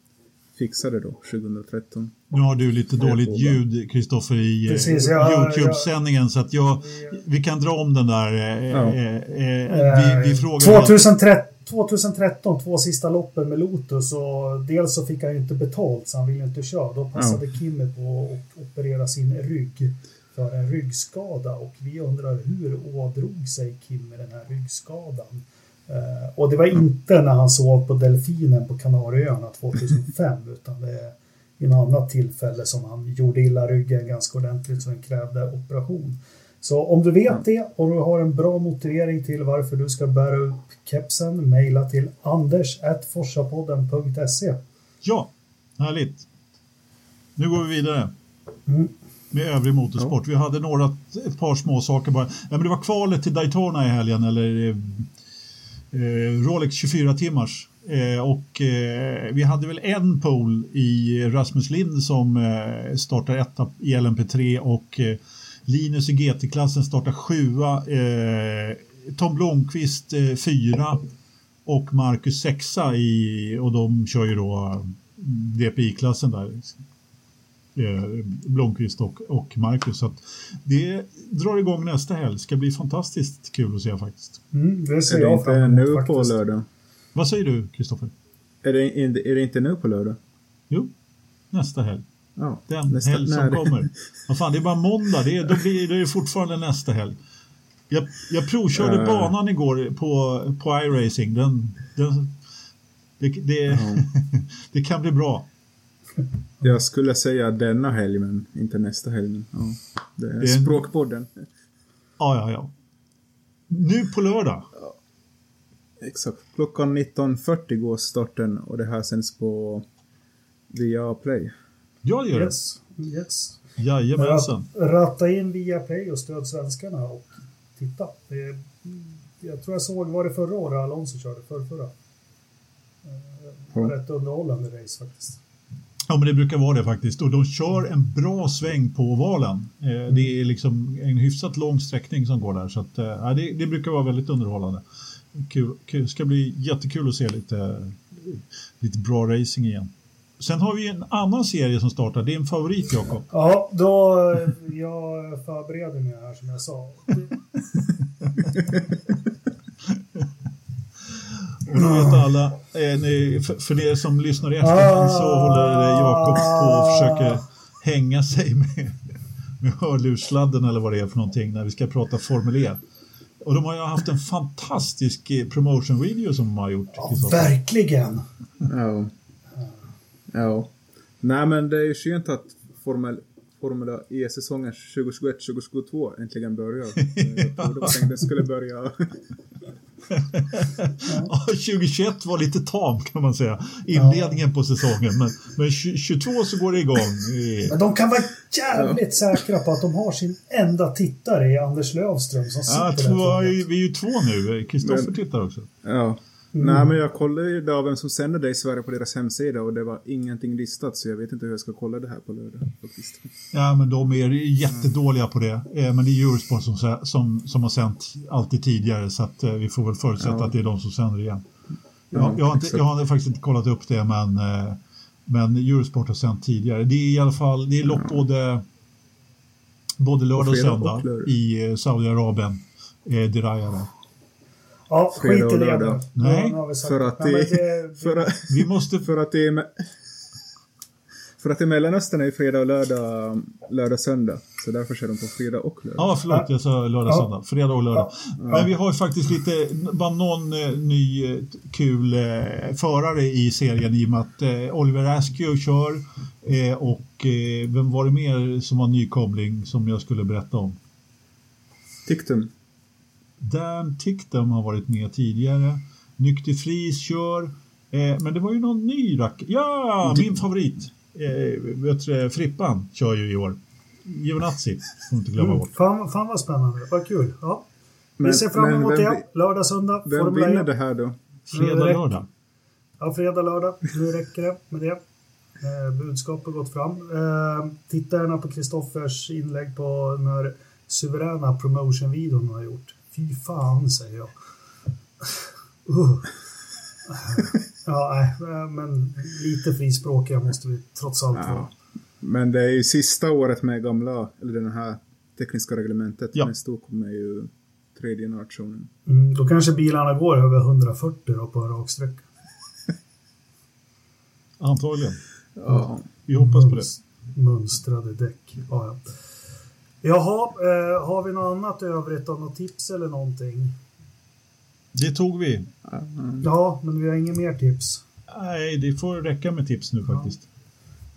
[SPEAKER 3] fixade då 2013?
[SPEAKER 2] Nu har du lite dåligt ljud, Kristoffer, i
[SPEAKER 1] Precis,
[SPEAKER 2] ja, Youtube-sändningen så att jag, vi kan dra om den där. Eh, ja. eh, eh, vi, vi frågar
[SPEAKER 1] 2013, 2013, två sista loppen med Lotus och dels så fick han ju inte betalt så han ville inte köra. Då passade ja. Kimmy på att operera sin rygg för en ryggskada och vi undrar hur ådrog sig Kim med den här ryggskadan? Eh, och det var inte när han sov på Delfinen på Kanarieöarna 2005 [LAUGHS] utan det är vid något annat tillfälle som han gjorde illa ryggen ganska ordentligt så den krävde operation. Så om du vet det och du har en bra motivering till varför du ska bära upp kepsen, mejla till anders.forsapodden.se.
[SPEAKER 2] Ja, härligt. Nu går vi vidare.
[SPEAKER 1] Mm.
[SPEAKER 2] Med övrig motorsport. Vi hade några, ett par små saker bara. Ja, men det var kvalet till Daytona i helgen, eller eh, eh Rolex 24 timmars. Eh, och eh, vi hade väl en pole i Rasmus Lind som eh, startar etta i LMP3 och eh, Linus i GT-klassen startar sjua. Eh, Tom Blomqvist eh, fyra och Marcus sexa i, och de kör ju då DPI-klassen där. Eh, Blomqvist och, och Marcus. Så det drar igång nästa helg. ska bli fantastiskt kul att se faktiskt.
[SPEAKER 1] Mm, det ser
[SPEAKER 3] är det
[SPEAKER 1] jag
[SPEAKER 3] inte
[SPEAKER 1] fram emot
[SPEAKER 3] nu
[SPEAKER 1] faktiskt.
[SPEAKER 3] på lördag?
[SPEAKER 2] Vad säger du, Kristoffer?
[SPEAKER 3] Är det, är det inte nu på lördag?
[SPEAKER 2] Jo, nästa helg.
[SPEAKER 3] Ja,
[SPEAKER 2] Den
[SPEAKER 3] nästa-
[SPEAKER 2] helg som
[SPEAKER 3] det-
[SPEAKER 2] kommer. Vad fan, det är bara måndag. Det är, då blir det är fortfarande nästa helg. Jag, jag provkörde
[SPEAKER 3] Eh.
[SPEAKER 2] banan igår på, på iRacing. Den, den, det, det,
[SPEAKER 3] Ja. [LAUGHS]
[SPEAKER 2] det kan bli bra.
[SPEAKER 3] Jag skulle säga denna helg, men inte nästa helg. Ja. Det är
[SPEAKER 2] Det är en-
[SPEAKER 3] Språkpodden.
[SPEAKER 2] Ja, ja, ja. Nu på lördag.
[SPEAKER 3] Exakt. Klockan 19.40 går starten och det här sänds på via Play.
[SPEAKER 2] Jag gör det.
[SPEAKER 1] Yes, yes.
[SPEAKER 2] Jajamensan.
[SPEAKER 1] Rat, ratta in via Play och stöd svenskarna och titta. Det, är- jag tror jag såg, var det förra året Alonso körde? Förra, förra. Eh, Det rätt underhållande race faktiskt.
[SPEAKER 2] Ja, men det brukar vara det faktiskt. Och de kör en bra sväng på ovalen. Eh, det är liksom en hyfsat lång sträckning som går där. Så att, ja, det, det brukar vara väldigt underhållande. Kul, kul. ska bli jättekul att se lite, lite bra racing igen. Sen har vi en annan serie som startar. Det är en favorit, Jakob.
[SPEAKER 1] Ja, då jag förbereder mig här som jag sa. [LAUGHS]
[SPEAKER 2] Och då vet alla, eh, ni, för, för er som lyssnar i efterhand så håller Jakob på och försöker hänga sig med, med hörlurssladden eller vad det är för någonting när vi ska prata Formel E. Och de har ju haft en fantastisk eh, promotion-video som de har gjort.
[SPEAKER 1] Ja, verkligen!
[SPEAKER 3] Ja. Ja. Nej, men det är ju skönt att Formel, Formula E-säsongen 2021-2022 äntligen börjar. [LAUGHS] Jag trodde bara att den skulle börja. [LAUGHS]
[SPEAKER 2] Ja, 2021 var lite tam kan man säga, inledningen på säsongen. Men, men 2022 så går det igång. Eh,
[SPEAKER 1] Men de kan vara jävligt säkra på att de har sin enda tittare i Anders Lövström som sitter
[SPEAKER 2] Ja,
[SPEAKER 1] där
[SPEAKER 2] två, vi är ju två nu. Kristoffer tittar också.
[SPEAKER 3] Ja. Nej, men jag kollade ju idag vem som sänder det i Sverige på deras hemsida och det var ingenting listat så jag vet inte hur jag ska kolla det här på lördag faktiskt.
[SPEAKER 2] Ja, men de är jättedåliga på det. Eh, Men det är Eurosport som, som, som har sänt alltid tidigare så att eh, vi får väl förutsätta
[SPEAKER 3] Ja.
[SPEAKER 2] att det är de som sänder igen.
[SPEAKER 3] Ja,
[SPEAKER 2] jag, jag, har inte, jag har faktiskt inte kollat upp det men, eh, men Eurosport har sänt tidigare. Det är i alla fall det är lopp både, både lördag och
[SPEAKER 3] och
[SPEAKER 2] söndag
[SPEAKER 3] lördag.
[SPEAKER 2] i Saudiarabien. Eh, Diraya.
[SPEAKER 1] Ja, skit i
[SPEAKER 3] och
[SPEAKER 1] det
[SPEAKER 3] lördag.
[SPEAKER 2] Nej,
[SPEAKER 1] Ja,
[SPEAKER 3] För
[SPEAKER 1] det.
[SPEAKER 3] att
[SPEAKER 1] Nej,
[SPEAKER 3] det, [LAUGHS] för, att,
[SPEAKER 2] Vi måste...
[SPEAKER 3] för att det är för att i Mellanöstern är ju fredag och lördag, lördag söndag. Så därför kör de på fredag och lördag.
[SPEAKER 2] Ja, förlåt, jag sa lördag,
[SPEAKER 1] Ja.
[SPEAKER 2] söndag. Fredag och lördag. Men vi har ju faktiskt lite, bara någon eh, ny eh, kul eh, förare i serien i och med att eh, Oliver Askew kör eh, och eh, vem var det mer som var nykomling som jag skulle berätta om?
[SPEAKER 3] Tiktum.
[SPEAKER 2] Dan Ticktum har varit med tidigare. Nykter Fris kör. Eh, men det var ju någon ny rack. Ja, min favorit. Eh, vet du, Frippan kör ju i år. Giovinazzi, får inte glömma
[SPEAKER 1] mm,
[SPEAKER 2] bort.
[SPEAKER 1] fan, fan vad spännande. Vad kul. Ja.
[SPEAKER 3] Men-
[SPEAKER 1] vi ser fram emot det. Lördag, söndag.
[SPEAKER 3] Vem
[SPEAKER 1] Formel
[SPEAKER 3] vinner
[SPEAKER 1] 1.
[SPEAKER 3] det här då?
[SPEAKER 2] Fredag,
[SPEAKER 1] Räck.
[SPEAKER 2] lördag.
[SPEAKER 1] Ja, fredag, lördag. Nu räcker det med det. Eh, budskapet har gått fram. Eh, titta gärna på Kristoffers inlägg på den här suveräna promotion-videon han har gjort. Fy fan, säger jag. Uh. Ja, nej, men lite frispråkiga måste vi trots allt vara.
[SPEAKER 3] Ja. Men det är ju sista året med gamla, eller den här tekniska reglementet.
[SPEAKER 2] Ja.
[SPEAKER 3] Nästa år kommer ju tredje generationen.
[SPEAKER 1] Mm, då kanske bilarna går över 140 då på en rak sträcka.
[SPEAKER 2] Antagligen.
[SPEAKER 3] Ja.
[SPEAKER 2] Vi hoppas på det.
[SPEAKER 1] Mönstrade däck. Ja, ja. Jaha, eh, har vi något annat övrigt av något tips eller någonting?
[SPEAKER 2] Det tog vi.
[SPEAKER 1] Ja, men vi har inget mer tips.
[SPEAKER 2] Nej, det får räcka med tips nu faktiskt.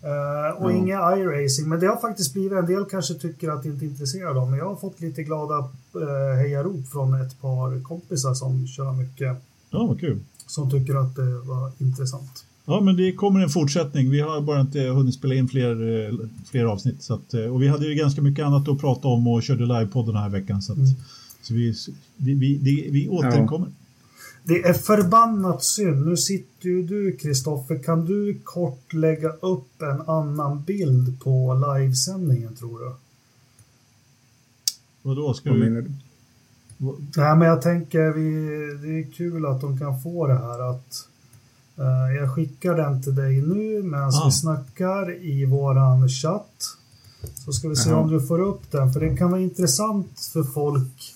[SPEAKER 1] Uh, och
[SPEAKER 3] Ja.
[SPEAKER 1] inga iRacing, men det har faktiskt blivit, en del kanske tycker att det inte är intresserade av, men jag har fått lite glada uh, hejarop från ett par kompisar som kör mycket,
[SPEAKER 2] Ja, vad kul.
[SPEAKER 1] som tycker att det var intressant.
[SPEAKER 2] Ja, men det kommer en fortsättning. Vi har bara inte hunnit spela in fler, eh, fler avsnitt. Så att, eh, och vi hade ju ganska mycket annat att prata om och körde livepodden den här veckan. Så, att,
[SPEAKER 1] Mm.
[SPEAKER 2] så vi, vi, vi, vi, vi återkommer.
[SPEAKER 1] Det är förbannat synd. Nu sitter ju du, Kristoffer. Kan du kort lägga upp en annan bild på livesändningen, tror du?
[SPEAKER 2] Vadå, ska
[SPEAKER 3] Vad
[SPEAKER 2] du...
[SPEAKER 3] menar du?
[SPEAKER 1] Nej, men jag tänker vi, det är kul att de kan få det här att jag skickar den till dig nu medan
[SPEAKER 2] Ah.
[SPEAKER 1] vi snackar i våran chatt. Så ska vi se
[SPEAKER 3] Jaha.
[SPEAKER 1] om du får upp den, för det kan vara intressant för folk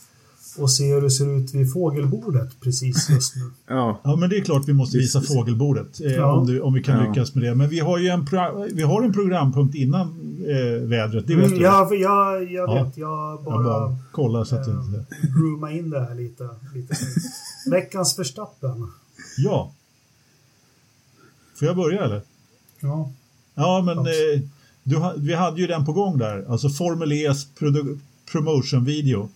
[SPEAKER 1] att se hur det ser ut vid fågelbordet precis just nu. [LAUGHS]
[SPEAKER 3] Ja,
[SPEAKER 2] Ja, men det är klart vi måste visa fågelbordet eh,
[SPEAKER 1] Ja.
[SPEAKER 2] om, du, om vi kan
[SPEAKER 3] Ja.
[SPEAKER 2] lyckas med det. Men vi har ju en, pro, vi har en programpunkt innan eh, vädret, det vet
[SPEAKER 1] Mm,
[SPEAKER 2] du.
[SPEAKER 1] ja, jag, jag
[SPEAKER 2] Ja.
[SPEAKER 1] vet, jag
[SPEAKER 2] Jag
[SPEAKER 1] bara
[SPEAKER 2] bara kollar så att du
[SPEAKER 1] eh,
[SPEAKER 2] inte...
[SPEAKER 1] grooma in det här lite. lite. Veckans Verstappen.
[SPEAKER 2] Ja. Får jag börja eller?
[SPEAKER 1] Ja.
[SPEAKER 2] Ja, men eh, du, vi hade ju den på gång där, alltså Formel E's promotion-video.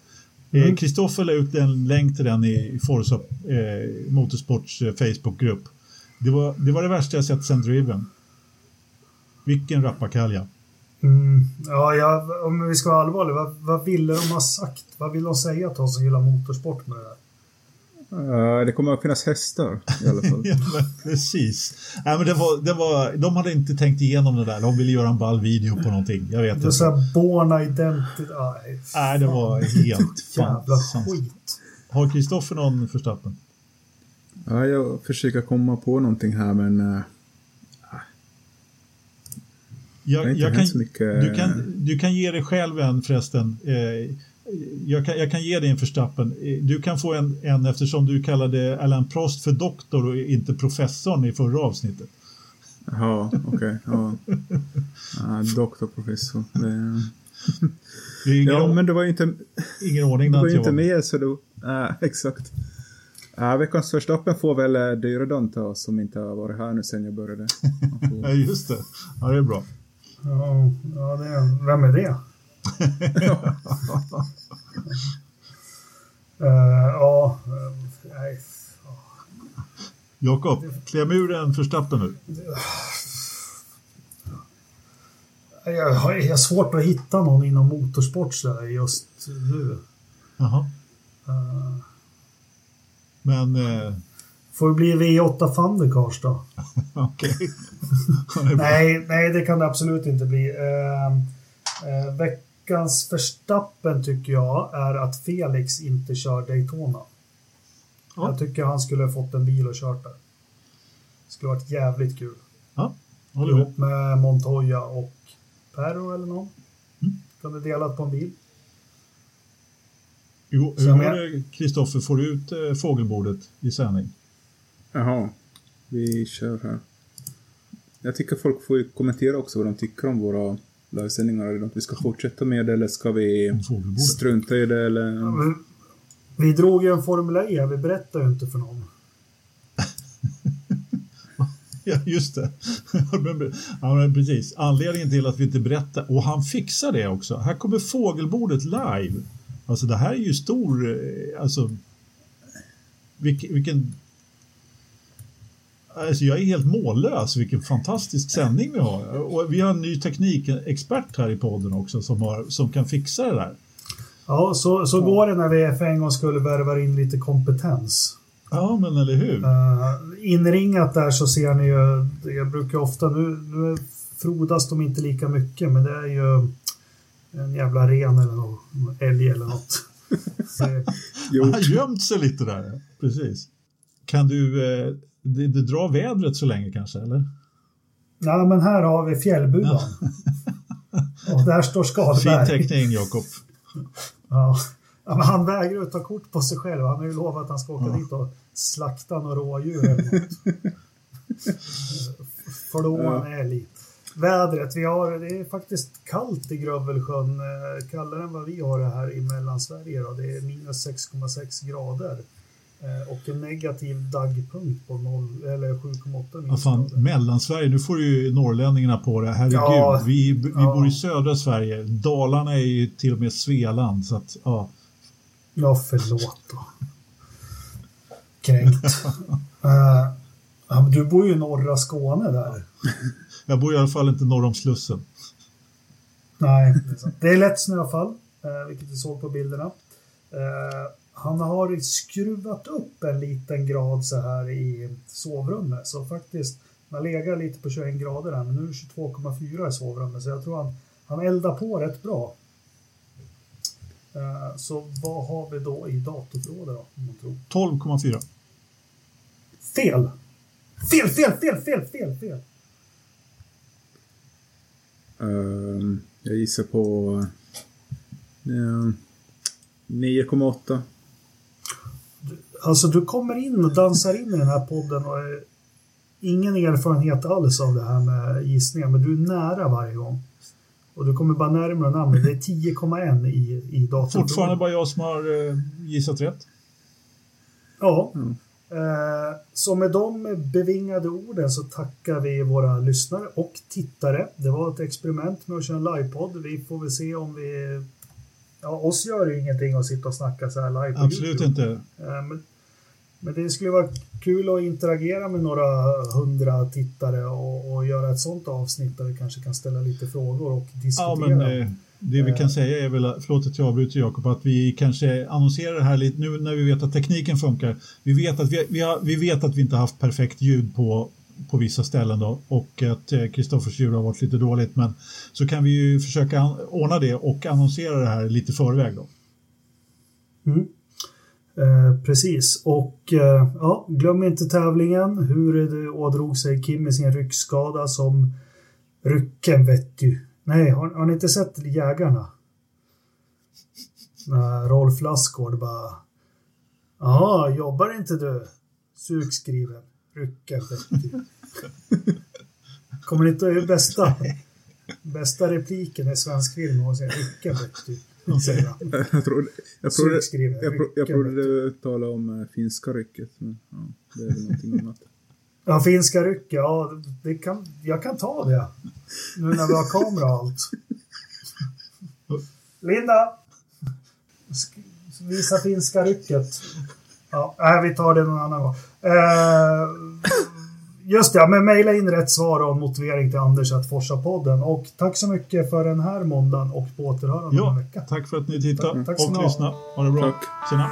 [SPEAKER 1] Mm.
[SPEAKER 2] Eh, Kristoffer la ut en länk till den i Forza eh, Motorsports eh, Facebookgrupp. Det var, det var det värsta jag sett sen Driven. Vilken rappakalja.
[SPEAKER 1] Mm, ja, jag, om vi ska vara allvarliga, vad, vad ville de ha sagt? Vad vill de säga till oss som gillar motorsport med det där?
[SPEAKER 3] Eh, det kommer att finnas hästar i alla fall. [LAUGHS]
[SPEAKER 2] Ja, men precis. Nej, men det var, det var, de hade inte tänkt igenom det där. De ville göra en ball video på någonting. Jag vet
[SPEAKER 1] Det är
[SPEAKER 2] inte.
[SPEAKER 1] så här born identity. Nej,
[SPEAKER 2] Nej, det var helt [LAUGHS]
[SPEAKER 1] jävla skit.
[SPEAKER 2] Har Kristoffer någon förstappen?
[SPEAKER 3] Ja, jag försöker komma på någonting här men uh, det har
[SPEAKER 2] Jag,
[SPEAKER 3] inte
[SPEAKER 2] jag kan,
[SPEAKER 3] så mycket.
[SPEAKER 2] du, kan, du kan ge dig själv en förresten. Eh, jag, kan, jag kan ge dig en förstappen. Eh, Du kan få en, en eftersom du kallade Alan Prost för doktor och inte professorn i förra avsnittet.
[SPEAKER 3] Jaha, okej. ja. Ja, doktor, professor. Det,
[SPEAKER 2] Det är ingen,
[SPEAKER 3] ja, men det var ju inte,
[SPEAKER 2] ingen ordning
[SPEAKER 3] det var ju inte
[SPEAKER 2] med.
[SPEAKER 3] så då... Ja, exakt. Ja, veckans Verstappen får väl eh, Dyredon ta som inte har varit här nu sen jag började. [LAUGHS]
[SPEAKER 2] Ja, just det. Ja, det är bra.
[SPEAKER 1] Ja, ja det, vem är det? [LAUGHS] Eh, ja, eh, nej.
[SPEAKER 2] Jakob, kläm ur en förstappen nu.
[SPEAKER 1] Jag har, svårt att hitta någon inom motorsport så här just nu.
[SPEAKER 2] Jaha.
[SPEAKER 1] Eh,
[SPEAKER 2] Men eh,
[SPEAKER 1] får det bli V8 Thundercars då? [LAUGHS]
[SPEAKER 2] okej. [LAUGHS]
[SPEAKER 1] Nej, nej, det kan det absolut inte bli. Eh, eh, veckans förstappen tycker jag är att Felix inte kör Daytona.
[SPEAKER 2] Ja.
[SPEAKER 1] Jag tycker han skulle ha fått en bil och kört där. Det skulle varit jävligt kul.
[SPEAKER 2] Ja, håller med.
[SPEAKER 1] Ihop med Montoya och Perro eller någon.
[SPEAKER 2] Mm.
[SPEAKER 1] Kunde delat på en bil.
[SPEAKER 2] Jo, hur var det, Kristoffer? Får du ut eh, fågelbordet i sändning?
[SPEAKER 3] Jaha, vi kör här. Jag tycker folk får kommentera också vad de tycker om våra livesändningar. Är det något vi ska fortsätta med det, eller ska vi strunta i det eller?
[SPEAKER 1] Men Vi drog ju en Formel E, vi berättade ju inte för någon. [LAUGHS]
[SPEAKER 2] Ja, just det. [LAUGHS] Ja, men precis. Anledningen till att vi inte berättar, och han fixar det också. Här kommer fågelbordet live. Alltså det här är ju stor, eh, alltså vilken, vilken Alltså jag är helt mållös vilken fantastisk sändning vi har. Och vi har en ny teknikexpert här i podden också som, har, som kan fixa det där.
[SPEAKER 1] Ja, så, så går det när vi för en gång skulle värva in lite kompetens.
[SPEAKER 2] Ja, men eller hur?
[SPEAKER 1] Uh, inringat där så ser ni ju, jag brukar ofta, nu, nu frodas de inte lika mycket, men det är ju en jävla ren eller någon älg eller något. [LAUGHS]
[SPEAKER 2] Han har gömt sig lite där. Precis. Kan du, eh, det, det drar vädret så länge kanske, eller?
[SPEAKER 1] Ja, men här har vi fjällbudan. Och där står
[SPEAKER 2] Fin
[SPEAKER 1] Skalberg.
[SPEAKER 2] teckning, Jakob.
[SPEAKER 1] Ja. Ja, men han vägrar att ta kort på sig själv. Han har ju lovat att han ska åka
[SPEAKER 2] Ja.
[SPEAKER 1] dit och slakta några rådjur. [LAUGHS] Flå en älg. Vädret, vi har, det är faktiskt kallt i Grövelsjön. eh, Kallare än vad vi har det här i Mellansverige. Då. Det är minus 6,6 grader. Eh, och en negativ dagpunkt på 0, eller 7,8
[SPEAKER 2] Vad fan, Mellansverige, nu får ju norrlänningarna på det. Herregud, ja, vi, vi ja. bor i södra Sverige. Dalarna är ju till och med Svealand, så att ja.
[SPEAKER 1] Ja, förlåt då. Kränkt. [LAUGHS] uh, du bor ju i norra Skåne där. [LAUGHS]
[SPEAKER 2] Jag bor i alla fall inte norr om Slussen.
[SPEAKER 1] Nej, det är lätt snöfall, uh, vilket vi såg på bilderna. Uh, han har skruvat upp en liten grad så här i sovrummet. Så faktiskt, man legar lite på 21 grader här, men nu är det 22,4 i sovrummet. Så jag tror han, han eldar på rätt bra. Eh, så vad har vi då i datorförrådet då?
[SPEAKER 2] 12,4.
[SPEAKER 1] Fel! Fel, fel, fel, fel, fel, fel!
[SPEAKER 3] Uh, jag gissar på uh, 9,8.
[SPEAKER 1] Alltså du kommer in och dansar in i den här podden och är ingen erfarenhet alls av det här med gissningar, men du är nära varje gång. Och du kommer bara närmare och närmare. Det är 10,1 i, i datorn.
[SPEAKER 2] Fortfarande bara jag som har eh, gissat rätt.
[SPEAKER 1] Ja. Mm. Eh, så med de bevingade orden så tackar vi våra lyssnare och tittare. Det var ett experiment med att köra en livepodd. Vi får väl se om vi Ja, oss gör det ingenting att sitta och snacka så här live på
[SPEAKER 2] Absolut
[SPEAKER 1] YouTube.
[SPEAKER 2] inte.
[SPEAKER 1] Eh, men, men, det skulle vara kul att interagera med några hundra tittare och, och, göra ett sånt avsnitt där vi kanske kan ställa lite frågor och diskutera.
[SPEAKER 2] Ja, men, eh, det vi kan eh. säga är väl, förlåt att jag avbryter Jakob, att vi kanske annonserar det här lite nu när vi vet att tekniken funkar. Vi vet att vi, vi, har, vi vet att vi inte haft perfekt ljud på på vissa ställen då och att eh, Kristoffers djur har varit lite dåligt men så kan vi ju försöka ordna det och annonsera det här lite förväg då.
[SPEAKER 1] Mm. Eh, precis och eh, ja, glöm inte tävlingen hur det ådrog sig Kim med sin ryckskada som rycken vet du. Nej, har, har ni inte sett Jägarna? När Rolf Lassgård bara Ja, jobbar inte du? Sugskriven. Du. Kommer ni inte ihåg bästa, bästa repliken i svensk film? Rycken vet du.
[SPEAKER 3] Jag trodde, jag trodde, jag, jag trodde du talade om äh, finska rycket. Men, ja, det är väl någonting annat.
[SPEAKER 1] Ja, finska rycket. Ja, det kan, jag kan ta det. Nu när vi har kamera och allt. Linda! Visa finska rycket. Ja, vi tar det någon annan gång. Eh, Just det, men mejla in rätt svar och motivering till Anders att Forsa-podden. Och tack så mycket för den här måndagen och på återhörande
[SPEAKER 2] ja, om en vecka. Tack för att ni tittade tack, tack och lyssnade. Ha det bra. Tack. Tjena.